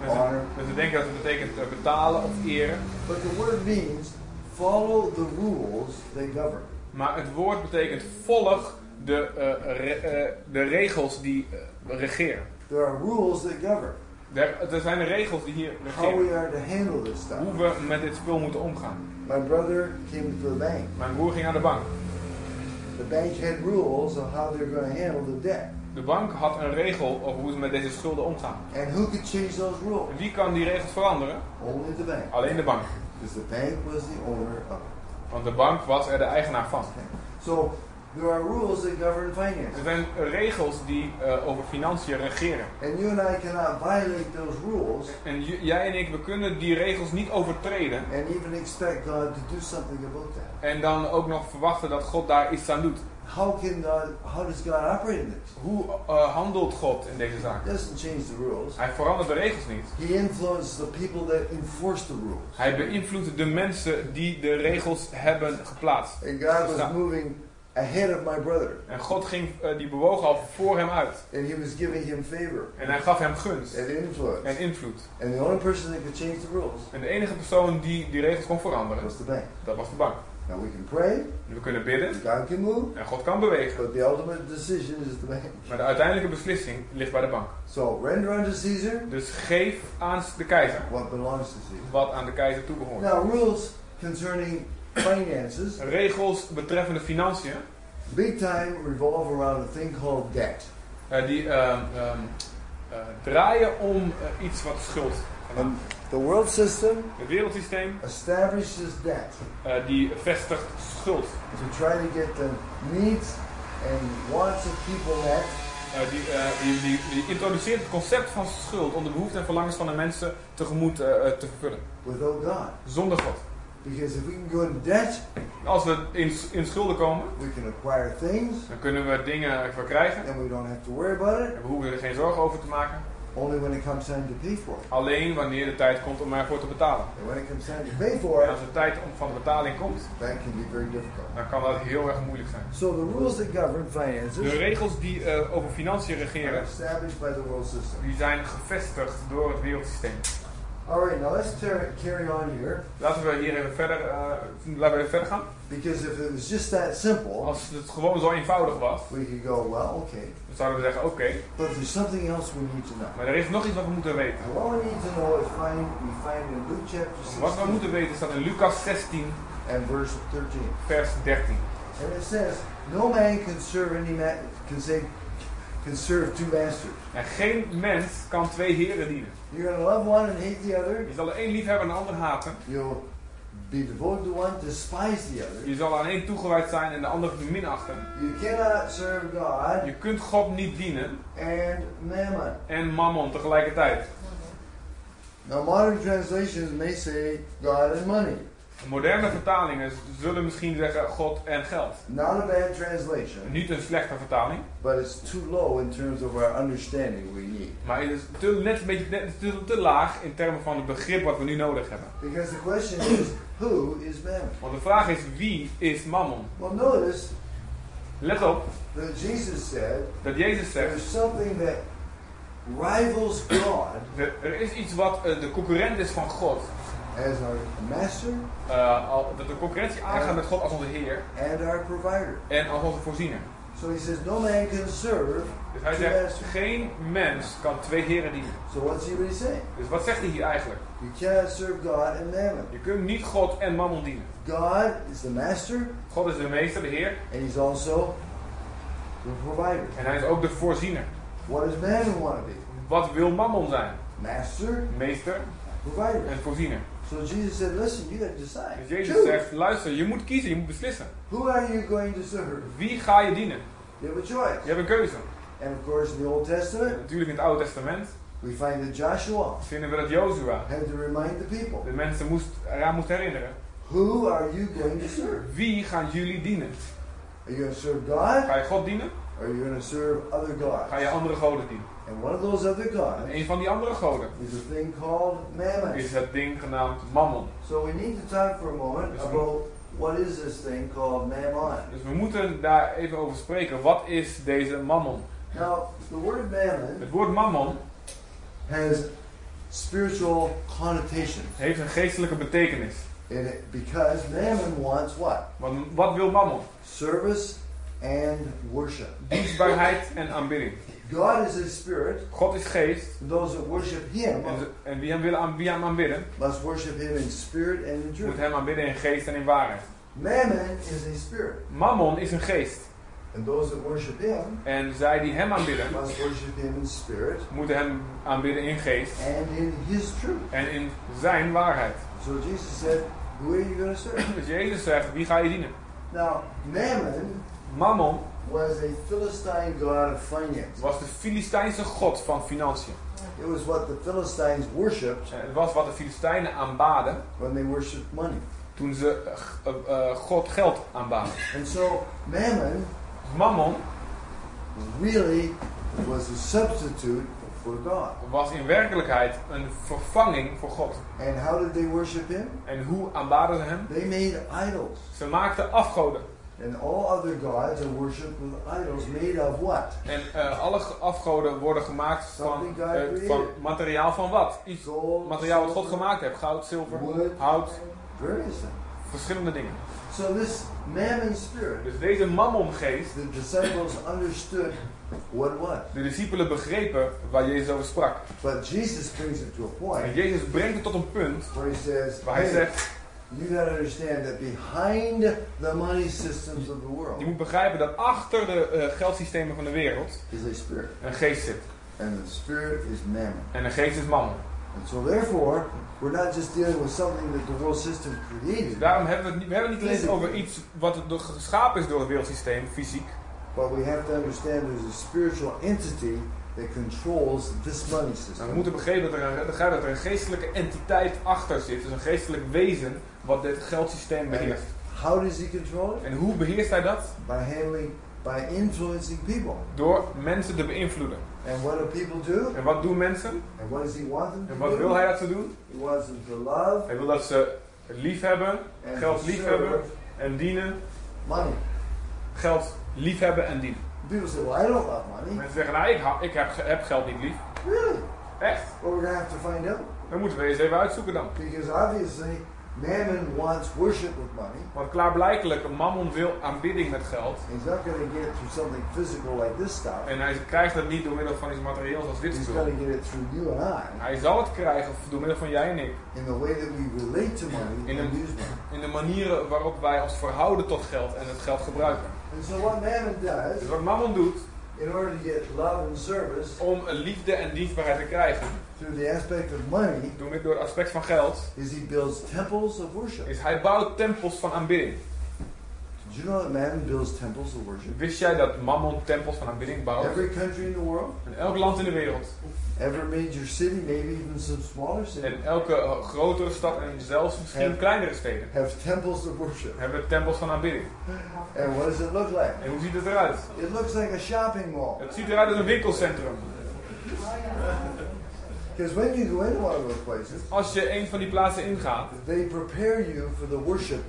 Speaker 2: Mensen,
Speaker 1: honor.
Speaker 2: mensen denken dat het betekent eh, betalen of eren.
Speaker 1: But the word means follow the rules they govern.
Speaker 2: Maar het woord betekent volg de, eh, re- eh, de regels die eh, regeren.
Speaker 1: There are rules that govern
Speaker 2: Er, er zijn de regels die hier
Speaker 1: how
Speaker 2: regeren.
Speaker 1: we are to handle this stuff.
Speaker 2: Hoe we met dit spul moeten omgaan.
Speaker 1: My brother came to the bank.
Speaker 2: Mijn broer ging naar de bank.
Speaker 1: The bank had rules of how they're going to handle the debt.
Speaker 2: De bank had een regel over hoe ze met deze schulden omgaan.
Speaker 1: And who could change those rules?
Speaker 2: En wie kan die regels veranderen?
Speaker 1: Only the bank.
Speaker 2: Alleen de bank.
Speaker 1: Because the bank was the owner of it.
Speaker 2: Want de bank was er de eigenaar van.
Speaker 1: So there are rules that govern finance.
Speaker 2: Er zijn regels die eh, over financiën regeren.
Speaker 1: And you and I cannot violate those rules
Speaker 2: En jij en ik, we kunnen die regels niet overtreden.
Speaker 1: and even expect God to do something about that.
Speaker 2: En dan ook nog verwachten dat God daar iets aan doet.
Speaker 1: How can God, how does God operate in this?
Speaker 2: Hoe eh, handelt God in deze zaak?
Speaker 1: He doesn't change the rules.
Speaker 2: Hij verandert de regels niet.
Speaker 1: He influences the people that enforce the rules.
Speaker 2: Hij beïnvloedt de mensen die de regels hebben geplaatst.
Speaker 1: And God was moving ahead of my brother.
Speaker 2: En God ging, eh, die bewoog al voor hem uit.
Speaker 1: And he was giving him favor
Speaker 2: En hij gaf hem gunst
Speaker 1: and influence.
Speaker 2: en invloed.
Speaker 1: And the only person that could change the rules
Speaker 2: En de enige persoon die die regels kon veranderen,
Speaker 1: was the bank.
Speaker 2: dat was de bank.
Speaker 1: Now we can pray,
Speaker 2: We kunnen bidden
Speaker 1: God can move,
Speaker 2: en God kan bewegen.
Speaker 1: but the ultimate decision is the man.
Speaker 2: Maar de uiteindelijke beslissing ligt bij de bank.
Speaker 1: So render unto Caesar
Speaker 2: Dus geef aan de keizer
Speaker 1: what belongs to Caesar.
Speaker 2: wat aan de keizer toebehoort.
Speaker 1: Now rules concerning finances,
Speaker 2: Regels betreffende financiën,
Speaker 1: big time revolve around a thing called debt.
Speaker 2: eh, die ehm, ehm, eh, draaien om eh, iets wat schuld.
Speaker 1: And the world system
Speaker 2: Het wereldsysteem
Speaker 1: establishes debt
Speaker 2: eh, die vestigt schuld.
Speaker 1: to try to get the needs and wants of people met
Speaker 2: Eh, die, eh, die, die, die introduceert het concept van schuld om de behoeften en verlangens van de mensen tegemoet eh, te vervullen.
Speaker 1: without God.
Speaker 2: Zonder God.
Speaker 1: Because if we can go in debt,
Speaker 2: Als we in, in schulden komen,
Speaker 1: we can acquire things
Speaker 2: dan kunnen we dingen verkrijgen.
Speaker 1: and we don't have to worry about it.
Speaker 2: En we hoeven er geen zorgen over te maken.
Speaker 1: Only when it comes time to pay for it.
Speaker 2: Alleen wanneer de tijd komt om ervoor te betalen.
Speaker 1: And when it comes time to pay for
Speaker 2: En
Speaker 1: it,
Speaker 2: als de tijd om van de betaling komt,
Speaker 1: that can be very difficult.
Speaker 2: dan kan dat heel erg moeilijk zijn.
Speaker 1: So the rules that govern
Speaker 2: De
Speaker 1: finances
Speaker 2: regels die eh, over financiën
Speaker 1: are
Speaker 2: regeren,
Speaker 1: established by the world system.
Speaker 2: die zijn gevestigd door het wereldsysteem.
Speaker 1: All right, now let's carry on here.
Speaker 2: Laten we hier even verder, eh, laten we even verder gaan.
Speaker 1: Because if it was just that simple,
Speaker 2: Als het gewoon zo eenvoudig was,
Speaker 1: we could go, well, okay.
Speaker 2: dan zouden we zeggen, oké,
Speaker 1: But there's something else we need to know.
Speaker 2: maar er is nog iets wat we moeten weten.
Speaker 1: And what we need to know is find we find in Luke chapter
Speaker 2: Wat we
Speaker 1: 16
Speaker 2: moeten weten staat in Lucas 16,
Speaker 1: and verse 13.
Speaker 2: vers 13.
Speaker 1: And it says, No man can serve any man can say can serve two masters.
Speaker 2: En geen mens kan twee heren dienen.
Speaker 1: You're gonna love one and hate the other.
Speaker 2: Je zal de een lief hebben en de ander haten.
Speaker 1: You'll be devoted to one, despise the other.
Speaker 2: Je zal aan één toegewijd zijn en de ander minachten.
Speaker 1: You cannot serve God
Speaker 2: Je kunt God niet dienen
Speaker 1: and mammon.
Speaker 2: en mammon tegelijkertijd.
Speaker 1: Now modern translations may say God and money.
Speaker 2: Moderne vertalingen zullen misschien zeggen God en geld.
Speaker 1: Not a bad translation,
Speaker 2: Niet een slechte vertaling,
Speaker 1: but it's too low in terms of our understanding we need.
Speaker 2: maar het is te, net een beetje net, te, te laag in termen van het begrip wat we nu nodig hebben.
Speaker 1: Because the question is, who is mammon?
Speaker 2: Want de vraag is wie is mammon?
Speaker 1: Well, notice
Speaker 2: Let op
Speaker 1: that Jesus said
Speaker 2: dat Jezus zegt,
Speaker 1: there's something that rivals God
Speaker 2: er, is iets wat eh, de concurrent is van God.
Speaker 1: As our master
Speaker 2: al, dat de concurrentie aangaat met God als onze Heer
Speaker 1: and our provider.
Speaker 2: en als onze voorziener.
Speaker 1: So he says, no man can serve.
Speaker 2: Dus hij zegt,
Speaker 1: masters.
Speaker 2: geen mens kan twee heren dienen.
Speaker 1: So what's he really saying?
Speaker 2: Dus wat zegt hij hier eigenlijk?
Speaker 1: You cannot serve God and mammon.
Speaker 2: Je kunt niet God en mammon dienen.
Speaker 1: God is the master,
Speaker 2: God is de meester, de Heer,
Speaker 1: and he's also the provider.
Speaker 2: en hij is ook de voorziener.
Speaker 1: What does mammon want to be?
Speaker 2: Wat wil mammon zijn?
Speaker 1: Master,
Speaker 2: Meester
Speaker 1: provider.
Speaker 2: en voorziener.
Speaker 1: So Jesus said, listen, you to decide.
Speaker 2: Dus Jezus
Speaker 1: Choose.
Speaker 2: zegt, luister, je moet kiezen, je moet beslissen.
Speaker 1: Who are you going to serve?
Speaker 2: Wie ga je dienen?
Speaker 1: You have a choice.
Speaker 2: Je hebt een keuze.
Speaker 1: And of course, in the Old
Speaker 2: En
Speaker 1: Testament,
Speaker 2: natuurlijk in het Oude Testament
Speaker 1: we find that Joshua
Speaker 2: vinden we dat Jozua
Speaker 1: had to remind the people,
Speaker 2: de mensen moest, eraan moest herinneren.
Speaker 1: who are you going to serve?
Speaker 2: Wie gaan jullie dienen?
Speaker 1: Are you going to serve God?
Speaker 2: Ga je God dienen?
Speaker 1: Or are you going to serve other
Speaker 2: Ga je
Speaker 1: gods?
Speaker 2: andere goden dienen?
Speaker 1: And one of those other
Speaker 2: En
Speaker 1: gods
Speaker 2: een van die andere goden
Speaker 1: is a thing called mammon.
Speaker 2: is het ding genaamd mammon.
Speaker 1: So we need to talk for a moment
Speaker 2: ma'am.
Speaker 1: about what is this thing called mammon.
Speaker 2: Dus we moeten daar even over spreken. Wat is deze mammon?
Speaker 1: Now, the word mammon
Speaker 2: Het woord mammon
Speaker 1: has spiritual connotations
Speaker 2: heeft een geestelijke betekenis.
Speaker 1: in it because mammon wants what?
Speaker 2: Want wat wil mammon?
Speaker 1: Service and worship.
Speaker 2: Dienstbaarheid en aanbidding.
Speaker 1: God is a spirit.
Speaker 2: God is geest.
Speaker 1: Those that worship Him
Speaker 2: En, en wie, hem willen aan, wie hem aanbidden,
Speaker 1: must worship Him in spirit and in
Speaker 2: moet
Speaker 1: truth.
Speaker 2: hem aanbidden in geest en in waarheid.
Speaker 1: Mammon is a spirit,
Speaker 2: Mammon is een geest.
Speaker 1: and those that worship Him
Speaker 2: En zij die hem aanbidden,
Speaker 1: must worship Him in spirit
Speaker 2: moeten hem aanbidden in geest
Speaker 1: and in His truth.
Speaker 2: en in zijn waarheid.
Speaker 1: So Jesus said, "Who are you going to serve?"
Speaker 2: Dus Jezus zegt, wie ga je dienen?
Speaker 1: Now, Mammon
Speaker 2: Mammon
Speaker 1: was a Philistine god of finance.
Speaker 2: was de Filistijnse god van financiën.
Speaker 1: It was what the Philistines worshipped
Speaker 2: En Het was wat de Filistijnen aanbaden
Speaker 1: when they worshipped money.
Speaker 2: toen ze eh, eh, eh, God geld aanbaden.
Speaker 1: And so, Mammon
Speaker 2: Mammon
Speaker 1: really was a substitute for God.
Speaker 2: was in werkelijkheid een vervanging voor God.
Speaker 1: And how did they worship Him?
Speaker 2: En hoe aanbaden ze hem?
Speaker 1: They made idols.
Speaker 2: Ze maakten afgoden.
Speaker 1: And all other gods are worshipped with idols made of what?
Speaker 2: En eh, alle afgoden worden gemaakt van,
Speaker 1: created.
Speaker 2: van materiaal van wat? Iets
Speaker 1: Gold,
Speaker 2: materiaal wat God gemaakt heeft. Goud, zilver,
Speaker 1: wood,
Speaker 2: hout,
Speaker 1: various
Speaker 2: verschillende dingen.
Speaker 1: So this mammon spirit,
Speaker 2: Dus deze mammongeest,
Speaker 1: the disciples understood what was.
Speaker 2: de discipelen begrepen waar Jezus over sprak.
Speaker 1: But Jesus brings it to a
Speaker 2: En
Speaker 1: point
Speaker 2: Jezus brengt het tot een punt
Speaker 1: where he says,
Speaker 2: waar hij zegt,
Speaker 1: you got to understand that behind the money systems of the world
Speaker 2: je moet begrijpen dat achter de eh, geldsystemen van de wereld
Speaker 1: is a spirit.
Speaker 2: een geest zit.
Speaker 1: And the spirit is mammon.
Speaker 2: En een geest is mammon.
Speaker 1: And so therefore, we're not just dealing with something that the world system created,
Speaker 2: daarom hebben we het niet, we hebben het niet alleen over iets wat geschapen is door het wereldsysteem, fysiek.
Speaker 1: But we have to understand there's a spiritual entity that controls this money
Speaker 2: Nou,
Speaker 1: system.
Speaker 2: we moeten begrijpen dat er, een, dat er een geestelijke entiteit achter zit. Dus een geestelijk wezen wat dit geldsysteem beheerst.
Speaker 1: How does he control it?
Speaker 2: En hoe beheerst hij dat?
Speaker 1: By handling, by influencing people.
Speaker 2: Door mensen te beïnvloeden.
Speaker 1: And what do people do?
Speaker 2: En wat doen mensen?
Speaker 1: And what does he want them
Speaker 2: En
Speaker 1: to
Speaker 2: wat
Speaker 1: do?
Speaker 2: wil hij dat ze doen?
Speaker 1: He wants them to love
Speaker 2: Hij wil dat ze lief hebben
Speaker 1: and
Speaker 2: Geld
Speaker 1: to
Speaker 2: liefhebben.
Speaker 1: serve
Speaker 2: en dienen.
Speaker 1: money.
Speaker 2: Geld lief hebben en dienen.
Speaker 1: People say, well, I don't love money.
Speaker 2: Mensen zeggen, nou ik, ik heb, heb geld niet lief.
Speaker 1: Really?
Speaker 2: Echt?
Speaker 1: Well, we're going to have to find out.
Speaker 2: Dan moeten we eens even uitzoeken dan.
Speaker 1: Because obviously, mammon wants worship with money.
Speaker 2: Want klaarblijkelijk, mammon wil aanbidding met geld.
Speaker 1: He's not going to get it through something physical like this stuff.
Speaker 2: En hij krijgt dat niet door middel van iets materieels als dit
Speaker 1: He's
Speaker 2: spul.
Speaker 1: going to get it through you and I
Speaker 2: Hij zal het krijgen door middel van jij en ik.
Speaker 1: in the way that we relate to money
Speaker 2: In
Speaker 1: money.
Speaker 2: In de manieren waarop wij ons verhouden tot geld en het geld gebruiken.
Speaker 1: And so what mammon does,
Speaker 2: Dus wat mammon doet,
Speaker 1: in order to get love and service
Speaker 2: om liefde en dienstbaarheid te krijgen,
Speaker 1: through the aspect of money,
Speaker 2: door, door het aspect van geld,
Speaker 1: is he builds temples of worship.
Speaker 2: is hij bouwt tempels van aanbidding.
Speaker 1: Did you know that mammon builds temples of worship?
Speaker 2: Wist jij dat mammon tempels van aanbidding bouwt?
Speaker 1: Every country in the world,
Speaker 2: In elk land in de wereld.
Speaker 1: every major city, maybe even some smaller cities,
Speaker 2: En elke eh, grotere stad en zelfs misschien kleinere steden
Speaker 1: have temples of worship.
Speaker 2: hebben tempels van aanbidding.
Speaker 1: And what does it look like?
Speaker 2: En hoe ziet het eruit?
Speaker 1: It looks like a shopping mall.
Speaker 2: Het ziet eruit als een winkelcentrum.
Speaker 1: Because when you go into one of those places,
Speaker 2: Als je een van die plaatsen ingaat,
Speaker 1: they prepare you for the worship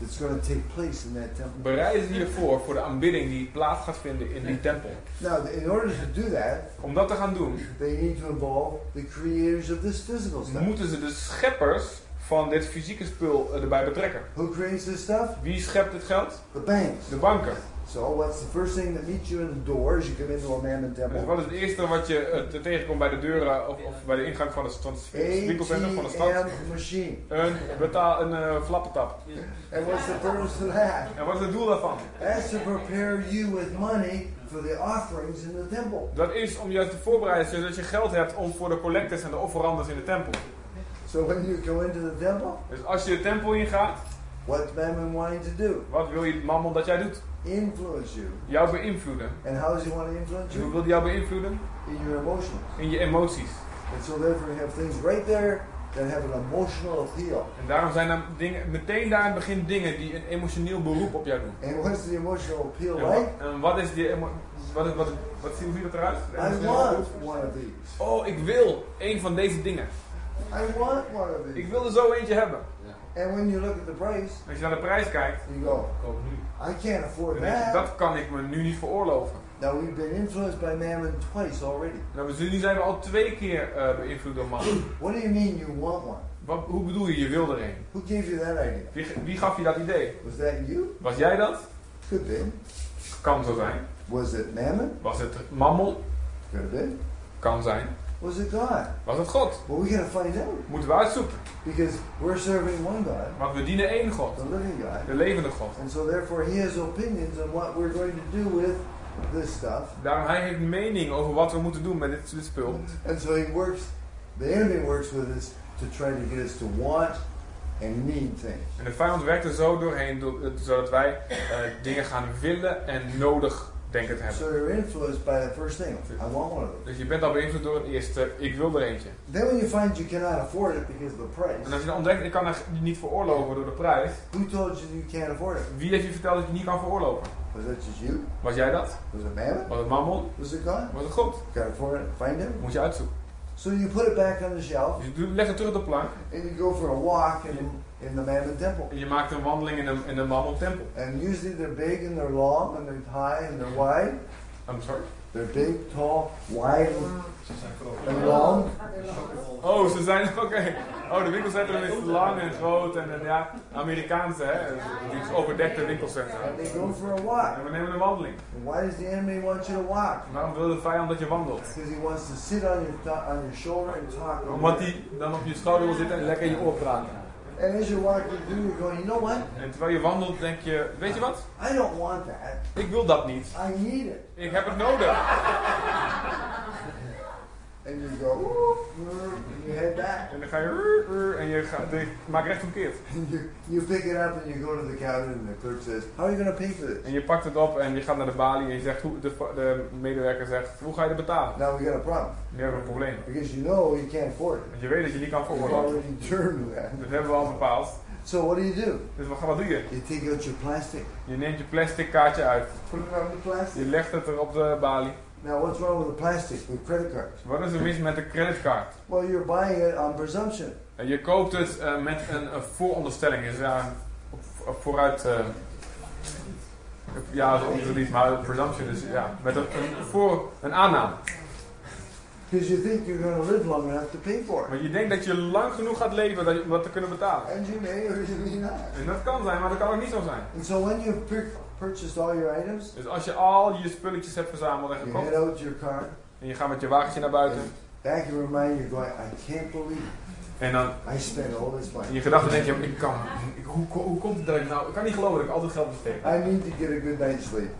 Speaker 1: that's going to take place in that temple.
Speaker 2: bereiden ze hiervoor voor de aanbidding die plaats gaat vinden in die tempel.
Speaker 1: Now, in order to do that,
Speaker 2: Om dat te gaan doen,
Speaker 1: they need to involve the creators of this physical stuff.
Speaker 2: moeten ze de scheppers van dit fysieke spul eh, erbij betrekken.
Speaker 1: Who creates this stuff?
Speaker 2: Wie schept het geld?
Speaker 1: The banks.
Speaker 2: De banken.
Speaker 1: So, what's the first thing that meets you in the door as you come into a mammon
Speaker 2: Dus
Speaker 1: temple?
Speaker 2: wat is het eerste wat je eh, te- tegenkomt bij de deuren of, of bij de ingang van het, winkelcentrum van de stad?
Speaker 1: Machine.
Speaker 2: Een, betaal, een eh, flappentap.
Speaker 1: And what's the purpose of that?
Speaker 2: En wat is het doel daarvan?
Speaker 1: That's to prepare you with money for the offerings in the temple.
Speaker 2: Dat is om je te voorbereiden zodat je geld hebt om voor de collectors en de offerandes in de tempel.
Speaker 1: So when you go into the temple,
Speaker 2: Dus als je de tempel ingaat,
Speaker 1: what's Mammon wanting to do?
Speaker 2: wat wil je mammon dat jij doet?
Speaker 1: Influence you.
Speaker 2: Jou beïnvloeden.
Speaker 1: And how does he want to influence
Speaker 2: En hoe
Speaker 1: you?
Speaker 2: wil hij jou beïnvloeden?
Speaker 1: In your emotions.
Speaker 2: In je emoties.
Speaker 1: And so therefore you have things right there that have an emotional appeal.
Speaker 2: En daarom zijn er dingen, meteen daar in het begin dingen die een emotioneel beroep op jou doen.
Speaker 1: And what's the emotional appeal
Speaker 2: En wat,
Speaker 1: like?
Speaker 2: en wat is die wat, is- wat, wat, hoe ziet het eruit?
Speaker 1: I want one of these.
Speaker 2: Oh, ik wil een van deze dingen.
Speaker 1: I want one of
Speaker 2: Ik
Speaker 1: these.
Speaker 2: wil er zo eentje hebben.
Speaker 1: And when you look at the price,
Speaker 2: Als je naar de prijs kijkt,
Speaker 1: you go,
Speaker 2: koop nu.
Speaker 1: I can't afford that.
Speaker 2: dat kan ik me nu niet veroorloven.
Speaker 1: Now we've been influenced by Mammon twice already.
Speaker 2: Nou, dus nu zijn we al twee keer eh, beïnvloed door mannen.
Speaker 1: What do you mean you want one?
Speaker 2: Wat, hoe bedoel je, je wil er een?
Speaker 1: Who gave you that idea?
Speaker 2: Wie, wie gaf je dat idee?
Speaker 1: Was that you?
Speaker 2: Was jij dat?
Speaker 1: Could be.
Speaker 2: Kan zo zijn.
Speaker 1: Was it Mammon?
Speaker 2: Was het mammon?
Speaker 1: Could been.
Speaker 2: Kan zijn.
Speaker 1: Was it God?
Speaker 2: Was het God?
Speaker 1: Well, we gotta find out
Speaker 2: Moeten we uitzoeken.
Speaker 1: because we're serving one God,
Speaker 2: Want we dienen één God.
Speaker 1: the living God,
Speaker 2: De levende God.
Speaker 1: and so therefore He has opinions on what we're going to do with this stuff,
Speaker 2: Daarom hij heeft mening over wat we moeten doen met dit, dit spul.
Speaker 1: and so He works. The enemy works with us to try to get us to want and need things.
Speaker 2: En de vijand werkt er zo doorheen, do- zodat wij eh, dingen gaan willen en nodig denken te hebben.
Speaker 1: So you're influenced by the first thing. I want one of those.
Speaker 2: Dus je bent al beïnvloed door het eerste, ik wil er eentje.
Speaker 1: Then when you find you cannot afford it because of the
Speaker 2: En
Speaker 1: price,
Speaker 2: als je dan ontdekt, ik kan er niet veroorloven door de prijs.
Speaker 1: who told you you can't afford it?
Speaker 2: Wie heeft je verteld dat je niet kan veroorloven?
Speaker 1: Was that just you?
Speaker 2: Was jij dat?
Speaker 1: Was it Mammon?
Speaker 2: Was het mammon?
Speaker 1: Was it God?
Speaker 2: Was het God?
Speaker 1: Can't afford it. Find him.
Speaker 2: Moet je uitzoeken.
Speaker 1: So you put it back on the shelf
Speaker 2: Dus je legt het terug op de plank.
Speaker 1: and you go for a walk in, in the Mammon temple.
Speaker 2: Je maakt een wandeling in de, in de mammon tempel.
Speaker 1: And usually they're big and they're long and they're high and they're wide.
Speaker 2: I'm sorry?
Speaker 1: They're big, tall, wide,
Speaker 3: Ze zijn groot.
Speaker 1: and long.
Speaker 2: Oh, ze zijn oké. Oh, de winkelcentrum is lang en groot en, en ja, Amerikaanse, hè. Die is overdekte winkelcentrum.
Speaker 1: And they go for a walk.
Speaker 2: En we nemen een wandeling.
Speaker 1: And why does the enemy want you to walk?
Speaker 2: Waarom wil de vijand dat je wandelt?
Speaker 1: Because he wants to sit on your on your shoulder and talk.
Speaker 2: Omdat hij dan op je schouder wil zitten en lekker in je oor praten.
Speaker 1: And as you're walking through, you're going, you know what?
Speaker 2: En terwijl je wandelt denk je, weet je wat?
Speaker 1: I don't want that.
Speaker 2: Ik wil dat niet.
Speaker 1: I need it.
Speaker 2: Ik heb het nodig.
Speaker 1: And you go, and you head back.
Speaker 2: En dan ga je en je gaat, je maakt
Speaker 1: you, you pick it up and you go to the counter and the clerk says, how are you going to pay for this?
Speaker 2: En je pakt het op en je gaat naar de balie en je zegt, hoe, de, de medewerker zegt, hoe ga je het betalen?
Speaker 1: Now we got a problem.
Speaker 2: Nu hebben we een probleem.
Speaker 1: Because you know you can't afford it.
Speaker 2: Want je weet dat je niet kan
Speaker 1: We've
Speaker 2: voorbereiden.
Speaker 1: already determined that.
Speaker 2: Dat hebben we al bepaald.
Speaker 1: So what do you do?
Speaker 2: Dus wat, wat doe je?
Speaker 1: You take out your plastic,
Speaker 2: Je neemt je plastic kaartje uit.
Speaker 1: put it on the
Speaker 2: Je
Speaker 1: plastic.
Speaker 2: legt het er op de balie.
Speaker 1: Now what's wrong with the plastic with credit cards?
Speaker 2: Wat is er mis met de creditcard?
Speaker 1: Well, you're buying it on presumption.
Speaker 2: En je koopt het eh, met een, een vooronderstelling. Op vooruit. eh, ja, niet, maar presumption is ja, met een, een, voor, een aanname.
Speaker 1: Because you think you're going to live long enough to pay for it.
Speaker 2: Want je denkt dat je lang genoeg gaat leven dat je, om dat te kunnen betalen.
Speaker 1: And you may or you may not.
Speaker 2: En dat kan zijn, maar dat kan ook niet zo zijn.
Speaker 1: And so when you've pur- purchased all your items,
Speaker 2: Dus als je al je spulletjes hebt verzameld en
Speaker 1: you
Speaker 2: gekocht.
Speaker 1: head out to your car,
Speaker 2: En je gaat met je wagentje naar buiten.
Speaker 1: back in your mind you're going, I can't believe
Speaker 2: En dan
Speaker 1: I spent all this
Speaker 2: in
Speaker 1: money.
Speaker 2: je gedachten denk je, ik kan, ik, hoe, hoe komt het dat ik nou, ik kan niet geloven dat ik altijd geld besteed.
Speaker 1: I need to get a good night's sleep.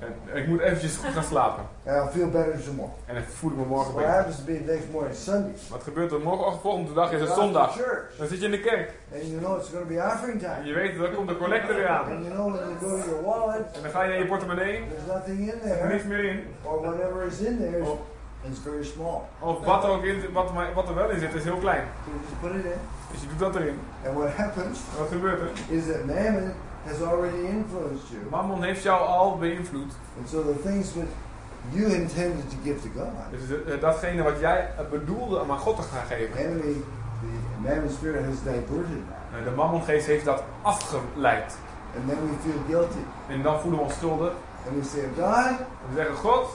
Speaker 2: En ik moet eventjes goed gaan slapen.
Speaker 1: And I'll feel better tomorrow.
Speaker 2: En dan voel ik me morgen
Speaker 1: What
Speaker 2: beter.
Speaker 1: happens to be next morning, Sunday.
Speaker 2: Wat gebeurt er morgen? Volgende dag is het zondag. Dan zit je in de kerk.
Speaker 1: And you know it's going to be offering
Speaker 2: En
Speaker 1: time.
Speaker 2: je weet, dan komt de collector weer aan.
Speaker 1: And you know when you go to your wallet,
Speaker 2: En dan ga je naar je portemonnee.
Speaker 1: there's nothing in
Speaker 2: Er is niks
Speaker 1: there.
Speaker 2: meer in.
Speaker 1: Or whatever is in there
Speaker 2: Of,
Speaker 1: it's very small.
Speaker 2: of wat, er ook in, wat, er wat er wel in zit, is heel klein.
Speaker 1: So you put it in.
Speaker 2: Dus je doet dat erin.
Speaker 1: And what happens
Speaker 2: En wat gebeurt er?
Speaker 1: is that mammon has already influenced you.
Speaker 2: Mammon heeft jou al beïnvloed.
Speaker 1: And so the things that you intended to give to God,
Speaker 2: Dus datgene wat jij bedoelde om aan God te gaan
Speaker 1: the
Speaker 2: geven.
Speaker 1: enemy, the mammon spirit has diverted that.
Speaker 2: eh, De mammongeest heeft dat afgeleid.
Speaker 1: And then we feel guilty.
Speaker 2: En dan voelen we ons schuldig.
Speaker 1: And we say, God,
Speaker 2: En we zeggen, God,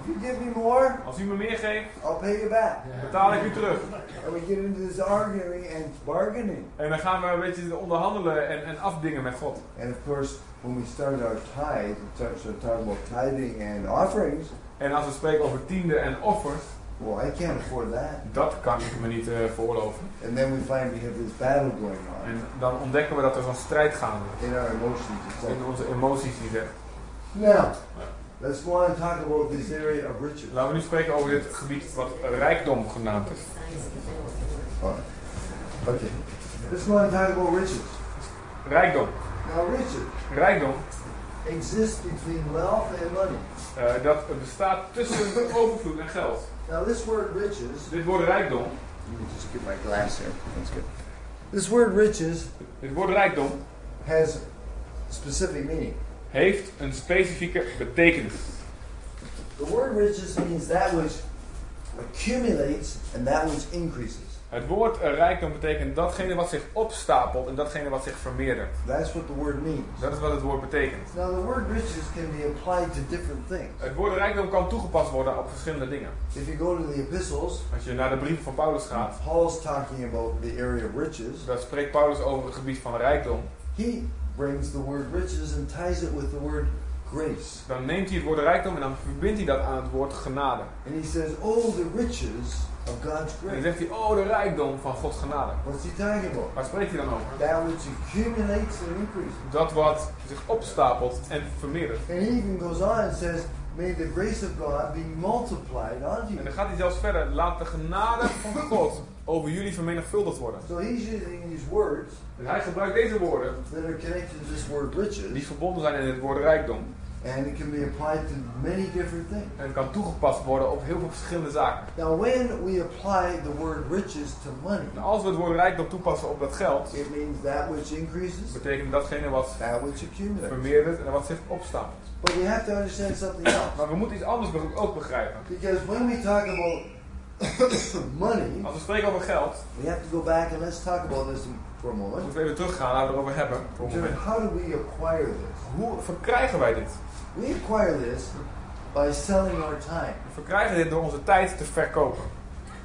Speaker 1: if you give me more,
Speaker 2: als u me meer geeft,
Speaker 1: I'll pay you back.
Speaker 2: betaal ik u terug.
Speaker 1: And we get into this arguing and bargaining.
Speaker 2: En dan gaan we een beetje onderhandelen en, en afdingen met God.
Speaker 1: And of course, when we start our tithe, start talking about tithing and offerings,
Speaker 2: En als we spreken over tiende en offers,
Speaker 1: well, I can't afford that.
Speaker 2: dat kan ik me niet eh veroorloven.
Speaker 1: And then we find we have this battle going on
Speaker 2: En dan ontdekken we dat er zo'n strijd gaande
Speaker 1: in our emotions. It's
Speaker 2: In onze emoties die er.
Speaker 1: now, let's go on and talk about this area of riches.
Speaker 2: Laten we nu spreken over dit gebied wat rijkdom genaamd is.
Speaker 1: Alright. Okay. Let's go on and talk about riches.
Speaker 2: Rijkdom.
Speaker 1: Now, riches
Speaker 2: Rijkdom,
Speaker 1: exists between wealth and money.
Speaker 2: eh, dat bestaat tussen overvloed en geld.
Speaker 1: Now, this word riches,
Speaker 2: Dit woord rijkdom,
Speaker 1: let me just get my glass here. That's good. This word riches
Speaker 2: dit woord rijkdom
Speaker 1: has specific meaning.
Speaker 2: Heeft een specifieke betekenis.
Speaker 1: The word riches means that which accumulates and that which increases.
Speaker 2: Het woord eh, rijkdom betekent datgene wat zich opstapelt en datgene wat zich vermeerdert.
Speaker 1: That's what the word means.
Speaker 2: Dat is wat het woord betekent.
Speaker 1: Now, the word riches can be applied to different things.
Speaker 2: Het woord rijkdom kan toegepast worden op verschillende dingen.
Speaker 1: If you go to the epistles,
Speaker 2: Als je naar de brief van Paulus gaat,
Speaker 1: Paul's talking about the area of riches.
Speaker 2: dan spreekt Paulus over het gebied van rijkdom.
Speaker 1: He brings the word riches and ties it with the word grace.
Speaker 2: Dan neemt hij het woord rijkdom en dan verbindt hij dat aan het woord genade.
Speaker 1: And he says, Oh, the riches of God's
Speaker 2: En dan
Speaker 1: grace.
Speaker 2: zegt hij, oh de rijkdom van Gods genade.
Speaker 1: What's he talking about?
Speaker 2: Waar spreekt hij dan over?
Speaker 1: That which accumulates and increases.
Speaker 2: Dat wat zich opstapelt en vermeerdert.
Speaker 1: And he even goes on and says, May the grace of God be multiplied
Speaker 2: En
Speaker 1: you.
Speaker 2: dan gaat hij zelfs verder. Laat de genade van God over jullie vermenigvuldigd worden.
Speaker 1: So he's using these words
Speaker 2: En hij gebruikt deze woorden,
Speaker 1: that are connected to this word
Speaker 2: die
Speaker 1: riches,
Speaker 2: verbonden zijn in het woord rijkdom.
Speaker 1: and it can be applied to many different things.
Speaker 2: En kan toegepast worden op heel veel verschillende zaken.
Speaker 1: Now, when we apply the word riches to money,
Speaker 2: En als we het woord rijkdom toepassen op dat geld,
Speaker 1: it means that which increases,
Speaker 2: betekent datgene wat
Speaker 1: that which accumulates.
Speaker 2: vermeerdert en wat zich opstapelt.
Speaker 1: But we have to understand something else.
Speaker 2: Maar we moeten iets anders ook begrijpen.
Speaker 1: Because when we talk about money,
Speaker 2: Als we spreken over geld,
Speaker 1: we have to go back and let's talk about this for a moment.
Speaker 2: moeten we even teruggaan, laten we erover hebben. Voor een
Speaker 1: So
Speaker 2: moment.
Speaker 1: how do we acquire this?
Speaker 2: Hoe verkrijgen wij dit?
Speaker 1: We acquire this by selling our time.
Speaker 2: We verkrijgen dit door onze tijd te verkopen.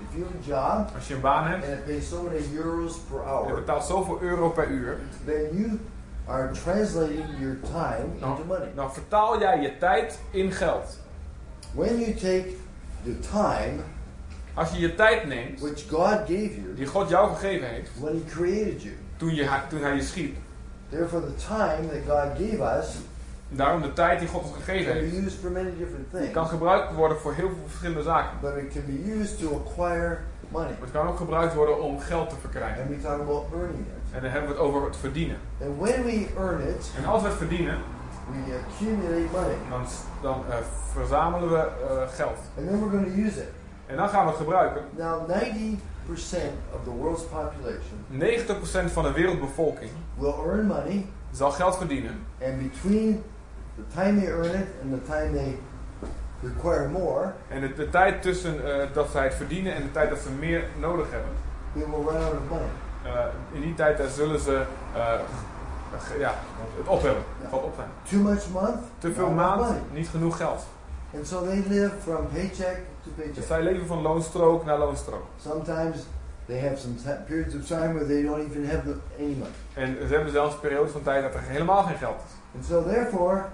Speaker 1: If you have a job
Speaker 2: Als je een baan hebt
Speaker 1: and it pays so many euros per
Speaker 2: en je
Speaker 1: hour,
Speaker 2: betaalt zoveel euro per uur,
Speaker 1: then you are translating your time into money.
Speaker 2: dan vertaal jij je tijd in geld.
Speaker 1: When you take the time
Speaker 2: Als je je tijd neemt,
Speaker 1: which God gave you
Speaker 2: die God jou gegeven heeft,
Speaker 1: when He created you,
Speaker 2: toen, je, toen hij je schiep,
Speaker 1: therefore the time that God gave us
Speaker 2: daarom de tijd die God ons gegeven heeft,
Speaker 1: used for many different
Speaker 2: die
Speaker 1: things.
Speaker 2: kan gebruikt worden voor heel veel verschillende zaken.
Speaker 1: But it can be used to acquire money.
Speaker 2: Maar het kan ook gebruikt worden om geld te verkrijgen.
Speaker 1: And we talk about earning it.
Speaker 2: En dan hebben we het over het verdienen.
Speaker 1: And when we earn it,
Speaker 2: En als we het verdienen,
Speaker 1: we accumulate money.
Speaker 2: dan, dan eh, verzamelen we eh, geld.
Speaker 1: And then we're going to use it.
Speaker 2: En dan gaan we het gebruiken.
Speaker 1: Now, 90% of the world's population
Speaker 2: 90% van de wereldbevolking
Speaker 1: will earn money,
Speaker 2: zal geld verdienen.
Speaker 1: and between the time they earn it and the time they require more,
Speaker 2: En de, de tijd tussen eh, dat zij het verdienen en de tijd dat ze meer nodig hebben.
Speaker 1: they will run out of money.
Speaker 2: eh, in die tijd eh, zullen ze ge- ja, het op hebben. Valt op zijn.
Speaker 1: Too much month,
Speaker 2: Te veel maand, niet genoeg geld.
Speaker 1: And so they live from paycheck to
Speaker 2: Dus
Speaker 1: paycheck.
Speaker 2: zij leven van loonstrook naar loonstrook.
Speaker 1: Sometimes they have some periods of time where they don't even have the, any money.
Speaker 2: En ze hebben zelfs periodes van tijd dat er helemaal geen geld is.
Speaker 1: And so therefore,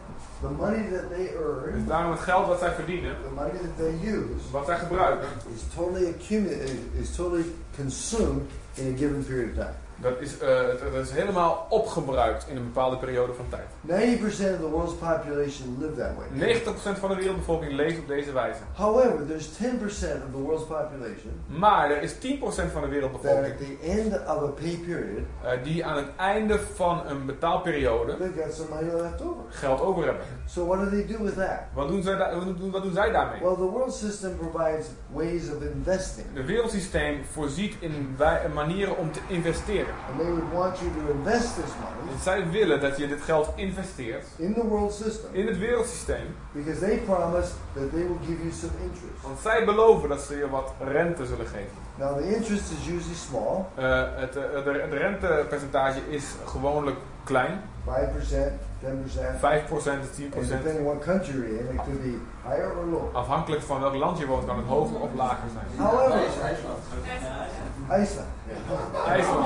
Speaker 1: the money that they
Speaker 2: Dus
Speaker 1: earn,
Speaker 2: daarom het geld wat zij verdienen,
Speaker 1: the money that they use,
Speaker 2: wat zij gebruiken,
Speaker 1: is totally accumulated, is totally consumed in a given period of time.
Speaker 2: Dat is, eh, het- dat is helemaal opgebruikt in een bepaalde periode van tijd.
Speaker 1: 90% of the world's population live that way.
Speaker 2: 90% van de wereldbevolking leeft op deze wijze.
Speaker 1: However, there's 10% of the world's population
Speaker 2: Maar er is 10% van de
Speaker 1: that
Speaker 2: wereldbevolking
Speaker 1: at the end of a pay period,
Speaker 2: eh, die aan het einde van een betaalperiode
Speaker 1: they've got some money left over.
Speaker 2: geld over hebben.
Speaker 1: So what do they do with that?
Speaker 2: Wat doen, zij da- wat doen- wat doen zij daarmee?
Speaker 1: Well, the world system provides ways of investing.
Speaker 2: Het wereldsysteem voorziet in manieren om te investeren.
Speaker 1: And they would want you to invest this money
Speaker 2: En zij willen dat je dit geld investeert
Speaker 1: in the world system
Speaker 2: in het wereldsysteem.
Speaker 1: because they promise that they will give you some interest.
Speaker 2: Want zij beloven dat ze je wat rente zullen geven.
Speaker 1: Now, the interest is usually small
Speaker 2: Eh, het, eh, de, de rentepercentage is gewoonlijk klein.
Speaker 1: 5%, 10%.
Speaker 2: 5% tot
Speaker 1: And
Speaker 2: 10%.
Speaker 1: depending what country you're in, it could be higher or lower.
Speaker 2: Afhankelijk van welk land je woont kan het hoger of lager zijn.
Speaker 1: However,
Speaker 3: IJsland.
Speaker 2: IJsland.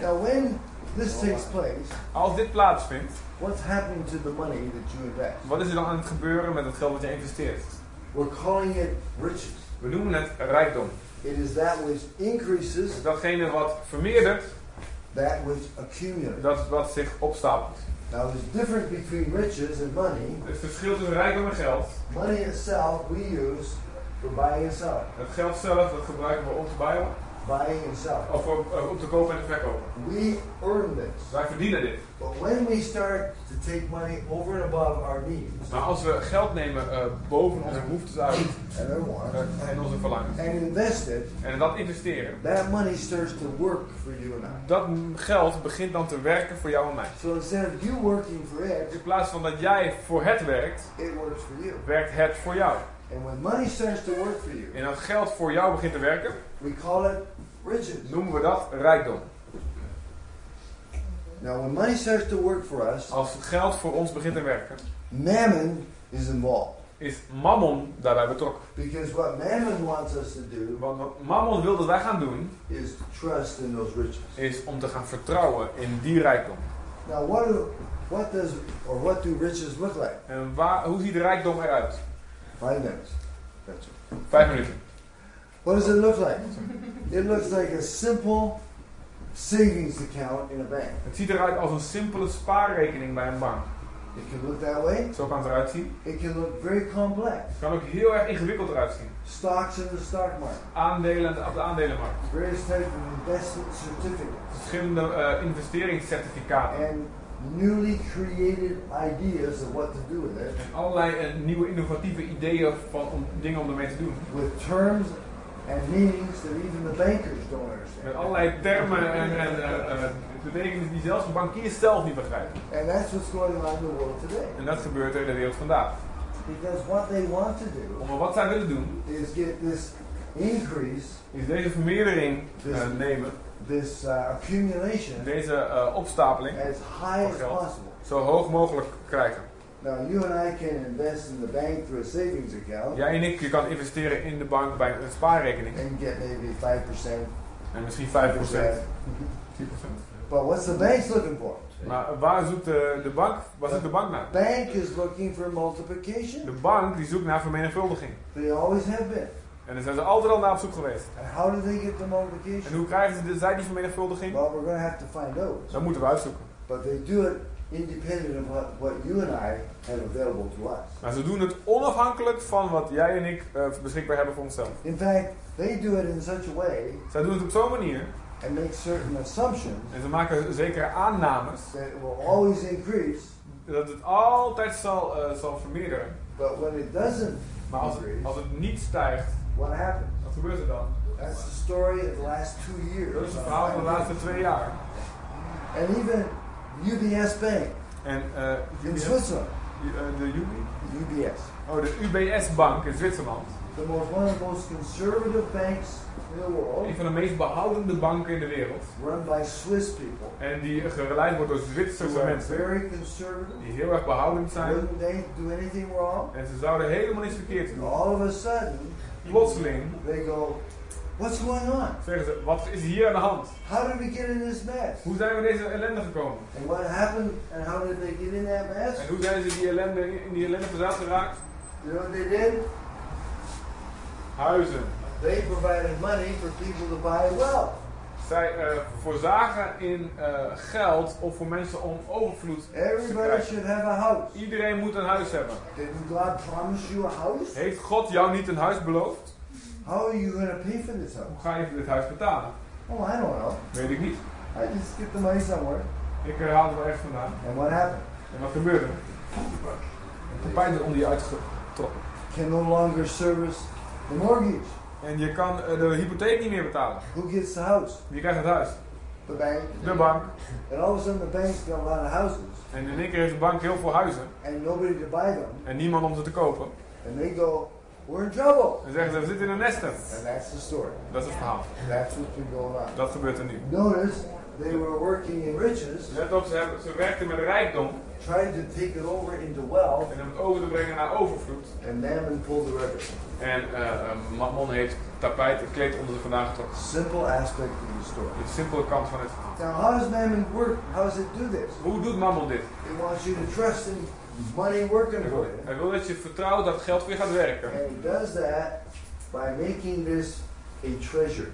Speaker 1: Now, when this takes place,
Speaker 2: Als dit plaatsvindt,
Speaker 1: what's happening to the money that you invest?
Speaker 2: wat is er dan aan het gebeuren met het geld dat je investeert?
Speaker 1: We're calling it riches.
Speaker 2: We noemen het rijkdom.
Speaker 1: It is that which increases,
Speaker 2: datgene wat vermeerdert,
Speaker 1: that which accumulates.
Speaker 2: dat is wat zich opstapelt.
Speaker 1: Now, there's difference between riches and money.
Speaker 2: Het verschil tussen rijkdom en geld.
Speaker 1: Money itself we use for buying and selling.
Speaker 2: Het geld zelf, dat gebruiken we om te bouwen,
Speaker 1: Buying and selling.
Speaker 2: of voor, eh, om te kopen en te verkopen.
Speaker 1: We earn this.
Speaker 2: Wij verdienen dit.
Speaker 1: But when we start to take money over and above our needs
Speaker 2: Maar als we geld nemen eh, boven onze behoeftes uit
Speaker 1: and our wants
Speaker 2: eh, en onze verlangens
Speaker 1: and invest it,
Speaker 2: en dat investeren,
Speaker 1: that money starts to work for you and I.
Speaker 2: dat geld begint dan te werken voor jou en mij.
Speaker 1: So instead of you working for it,
Speaker 2: In plaats van dat jij voor het werkt,
Speaker 1: it works for you.
Speaker 2: werkt het voor jou.
Speaker 1: And when money starts to work for you,
Speaker 2: En als geld voor jou begint te werken,
Speaker 1: we call it riches.
Speaker 2: noemen we dat rijkdom.
Speaker 1: Now, when money starts to work for us,
Speaker 2: Als geld voor ons begint te werken,
Speaker 1: mammon is involved.
Speaker 2: is mammon daarbij betrokken.
Speaker 1: Because what mammon wants us to do
Speaker 2: Want wat mammon wil dat wij gaan doen,
Speaker 1: is trust in those riches.
Speaker 2: is om te gaan vertrouwen in die rijkdom.
Speaker 1: Now, what do, what does or what do riches look like?
Speaker 2: En waar, hoe ziet de rijkdom eruit?
Speaker 1: Five minutes. That's it.
Speaker 2: Vijf minuten.
Speaker 1: What does it look like? It looks like a simple savings account in a bank.
Speaker 2: Het ziet eruit als een simpele spaarrekening bij een bank.
Speaker 1: It can look that way.
Speaker 2: Zo kan het eruit zien.
Speaker 1: It can look very complex.
Speaker 2: Het kan ook heel erg ingewikkeld eruit zien.
Speaker 1: Stocks in the stock market,
Speaker 2: Aandelen op de aandelenmarkt.
Speaker 1: various types of investment certificates,
Speaker 2: Verschillende eh, investeringscertificaten.
Speaker 1: and newly created ideas of what to do with it,
Speaker 2: En allerlei eh, nieuwe innovatieve ideeën van om, dingen om ermee te doen.
Speaker 1: with terms and meanings that even the bankers don't
Speaker 2: Met
Speaker 1: understand.
Speaker 2: allerlei termen en, en eh, eh, betekenissen die zelfs de bankiers zelf niet begrijpen.
Speaker 1: And that's what's going on in the world today.
Speaker 2: En dat gebeurt er in de wereld vandaag.
Speaker 1: Because what they want to do
Speaker 2: Om wat zij willen doen,
Speaker 1: is get this increase,
Speaker 2: is deze vermeerdering eh, nemen,
Speaker 1: this uh, accumulation,
Speaker 2: deze eh, opstapeling,
Speaker 1: as high as possible.
Speaker 2: zo hoog mogelijk krijgen.
Speaker 1: Now, you and I can invest in the bank through a savings account
Speaker 2: Jij en ik, je kan investeren in de bank bij een spaarrekening.
Speaker 1: and get maybe 5%.
Speaker 2: En misschien 5%. 10%.
Speaker 1: But what's the bank looking for?
Speaker 2: Maar waar zoekt de, de bank, waar zoekt de bank naar?
Speaker 1: Bank is looking for
Speaker 2: De
Speaker 1: multiplication.
Speaker 2: bank die zoekt naar vermenigvuldiging.
Speaker 1: They always have been.
Speaker 2: En daar zijn ze altijd al naar op zoek geweest.
Speaker 1: And how do they get the
Speaker 2: En
Speaker 1: multiplication?
Speaker 2: hoe krijgen ze de, zij die vermenigvuldiging?
Speaker 1: Well, we're going to have to find out.
Speaker 2: Dat moeten we uitzoeken.
Speaker 1: But they do it independent of what, what you and I have available to us.
Speaker 2: Maar ze doen het onafhankelijk van wat jij en ik eh, beschikbaar hebben voor onszelf.
Speaker 1: In fact, they do it in such a way
Speaker 2: Zij doen het op zo'n manier
Speaker 1: and make certain assumptions
Speaker 2: en ze maken zekere aannames
Speaker 1: that it will always increase.
Speaker 2: dat het altijd zal, eh, zal vermeerderen.
Speaker 1: But when it doesn't
Speaker 2: Maar als,
Speaker 1: increase,
Speaker 2: als het niet stijgt,
Speaker 1: what happened.
Speaker 2: wat gebeurt er dan?
Speaker 1: That's the story of the last two years.
Speaker 2: Dat is het verhaal van de laatste twee jaar.
Speaker 1: And even UBS Bank
Speaker 2: En
Speaker 1: in
Speaker 2: UBS,
Speaker 1: Switzerland,
Speaker 2: eh, de UB,
Speaker 1: UBS,
Speaker 2: oh, de UBS-bank in Zwitserland.
Speaker 1: the most, one of the most conservative banks in the world,
Speaker 2: Een van de meest behoudende banken in de wereld.
Speaker 1: run by Swiss people.
Speaker 2: En die geleid wordt door Zwitserse mensen.
Speaker 1: very conservative.
Speaker 2: Die heel erg behoudend zijn.
Speaker 1: Wouldn't they do anything wrong?
Speaker 2: En ze zouden helemaal niets verkeerd doen.
Speaker 1: all of a sudden,
Speaker 2: Plotseling
Speaker 1: they go, What's going on?
Speaker 2: zeggen ze, wat is hier aan de hand?
Speaker 1: How did we get in this mess?
Speaker 2: Hoe zijn we in deze ellende gekomen?
Speaker 1: And what happened and how did they get in that mess?
Speaker 2: En hoe zijn ze die ellende, in die ellende verzeild geraakt?
Speaker 1: You know what they did?
Speaker 2: Huizen.
Speaker 1: They provided money for people to buy wealth.
Speaker 2: Zij eh, voorzagen in eh, geld of voor mensen om overvloed te
Speaker 1: Everybody
Speaker 2: krijgen.
Speaker 1: should have a house.
Speaker 2: Iedereen moet een huis hebben.
Speaker 1: Didn't God promise you a house?
Speaker 2: Heeft God jou niet een huis beloofd?
Speaker 1: How are you to pay for this house?
Speaker 2: Hoe ga je dit huis betalen?
Speaker 1: Oh, I don't know.
Speaker 2: Weet ik niet.
Speaker 1: I just get the money somewhere.
Speaker 2: Ik eh, haal het wel ergens vandaan.
Speaker 1: And what happened?
Speaker 2: En wat gebeurde er? De pijn is onder je uitgetrokken.
Speaker 1: Can no longer service the mortgage.
Speaker 2: En je kan eh, de hypotheek niet meer betalen.
Speaker 1: Who gets the house?
Speaker 2: Wie krijgt het huis?
Speaker 1: The bank.
Speaker 2: De bank.
Speaker 1: And all of a sudden the bank's got a lot of houses
Speaker 2: En in één keer heeft de bank heel veel huizen.
Speaker 1: and nobody to buy them.
Speaker 2: En niemand om ze te kopen.
Speaker 1: And they go, we're in trouble.
Speaker 2: En zeggen ze, we zitten in een nesten.
Speaker 1: And that's the story.
Speaker 2: Dat is het verhaal.
Speaker 1: That's what's been going on.
Speaker 2: Dat gebeurt er nu.
Speaker 1: Notice they were working in riches,
Speaker 2: Let op, ze, hebben, ze werkten met rijkdom.
Speaker 1: Trying to take it over into wealth,
Speaker 2: En om het over te brengen naar overvloed.
Speaker 1: and Mammon pulled the rudder.
Speaker 2: En eh, Mammon heeft tapijt, het kleed onder ze vandaan getrokken.
Speaker 1: Simple aspect of the story.
Speaker 2: De simpele kant van het verhaal.
Speaker 1: Now, how does Mammon work? How does it do this?
Speaker 2: Hoe doet Mammon dit?
Speaker 1: It wants you to trust in money working
Speaker 2: Hij
Speaker 1: for
Speaker 2: wil,
Speaker 1: you.
Speaker 2: hij wil dat je vertrouwt dat geld weer gaat werken.
Speaker 1: And he does that by making this a treasure.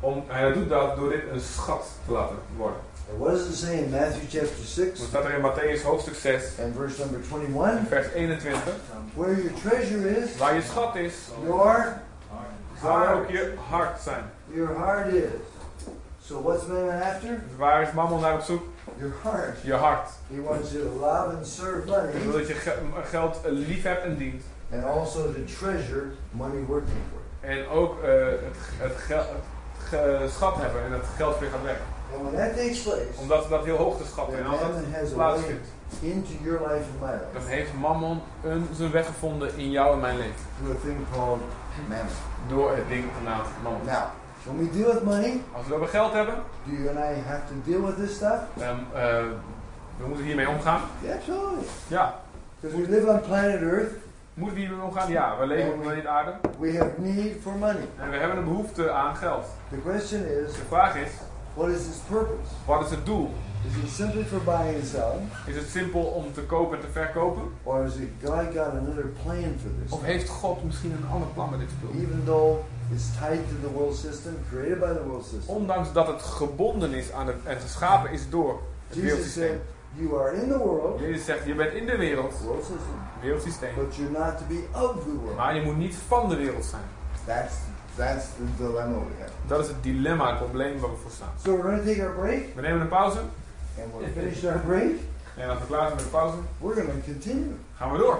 Speaker 2: Om, hij doet dat door dit een schat te laten worden.
Speaker 1: And what does it say in Matthew chapter 6
Speaker 2: Dan staat er in Matthäus hoofdstuk 6,
Speaker 1: and verse number 21?
Speaker 2: vers 21.
Speaker 1: Where your treasure is,
Speaker 2: Waar je schat is,
Speaker 1: your
Speaker 2: zal ook je hart zijn.
Speaker 1: your heart is. So what's Mammon after?
Speaker 2: Waar is Mammon naar op zoek?
Speaker 1: Your heart.
Speaker 2: Je hart.
Speaker 1: He wants you to love and serve
Speaker 2: Hij wil
Speaker 1: money
Speaker 2: dat je ge- geld eh, lief hebt en dient.
Speaker 1: and also to treasure money working for you.
Speaker 2: En ook eh, het, het, gel- het ge- schat hebben en het geld weer gaat.
Speaker 1: And when that takes place,
Speaker 2: Omdat dat heel hoog te schatten
Speaker 1: then
Speaker 2: en als dat
Speaker 1: Mammon has a way
Speaker 2: plaatsvindt,
Speaker 1: into your life and my
Speaker 2: dan
Speaker 1: life
Speaker 2: heeft Mammon een, zijn weg gevonden in jou en mijn leven.
Speaker 1: through a thing called Mammon.
Speaker 2: Door het ding genaamd Mammon.
Speaker 1: Now, when we deal with money,
Speaker 2: Als we over geld hebben,
Speaker 1: do you and I have to deal with this stuff?
Speaker 2: dan, eh, we moeten hiermee omgaan.
Speaker 1: Yeah, absolutely.
Speaker 2: Ja.
Speaker 1: Because we live on planet Earth,
Speaker 2: Moeten we hiermee omgaan? Ja. We leven op planeet aarde.
Speaker 1: we have need for money.
Speaker 2: En we hebben een behoefte aan geld.
Speaker 1: The question is,
Speaker 2: De vraag is,
Speaker 1: what is its purpose?
Speaker 2: wat is het doel?
Speaker 1: Is it simply for buying and selling?
Speaker 2: Is het simpel om te kopen en te verkopen?
Speaker 1: Or is it God got another plan for this?
Speaker 2: Of heeft God misschien een ander plan met dit spul?
Speaker 1: Even though it's tied to the world system, created by the world system.
Speaker 2: Ondanks dat het gebonden is aan het, en geschapen is door het
Speaker 1: Jesus
Speaker 2: wereldsysteem.
Speaker 1: said, You are in the world,
Speaker 2: Jezus zegt, je bent in de wereld,
Speaker 1: world system,
Speaker 2: wereldsysteem.
Speaker 1: but you're not to be of the world.
Speaker 2: Maar je moet niet van de wereld zijn.
Speaker 1: That's that's the dilemma we have.
Speaker 2: Dat is het dilemma, het probleem waar we voor staan.
Speaker 1: So we're going to take our break,
Speaker 2: We nemen een pauze.
Speaker 1: and when we finish our break,
Speaker 2: En als we klaar zijn met de pauze,
Speaker 1: we're going to continue.
Speaker 2: gaan we door.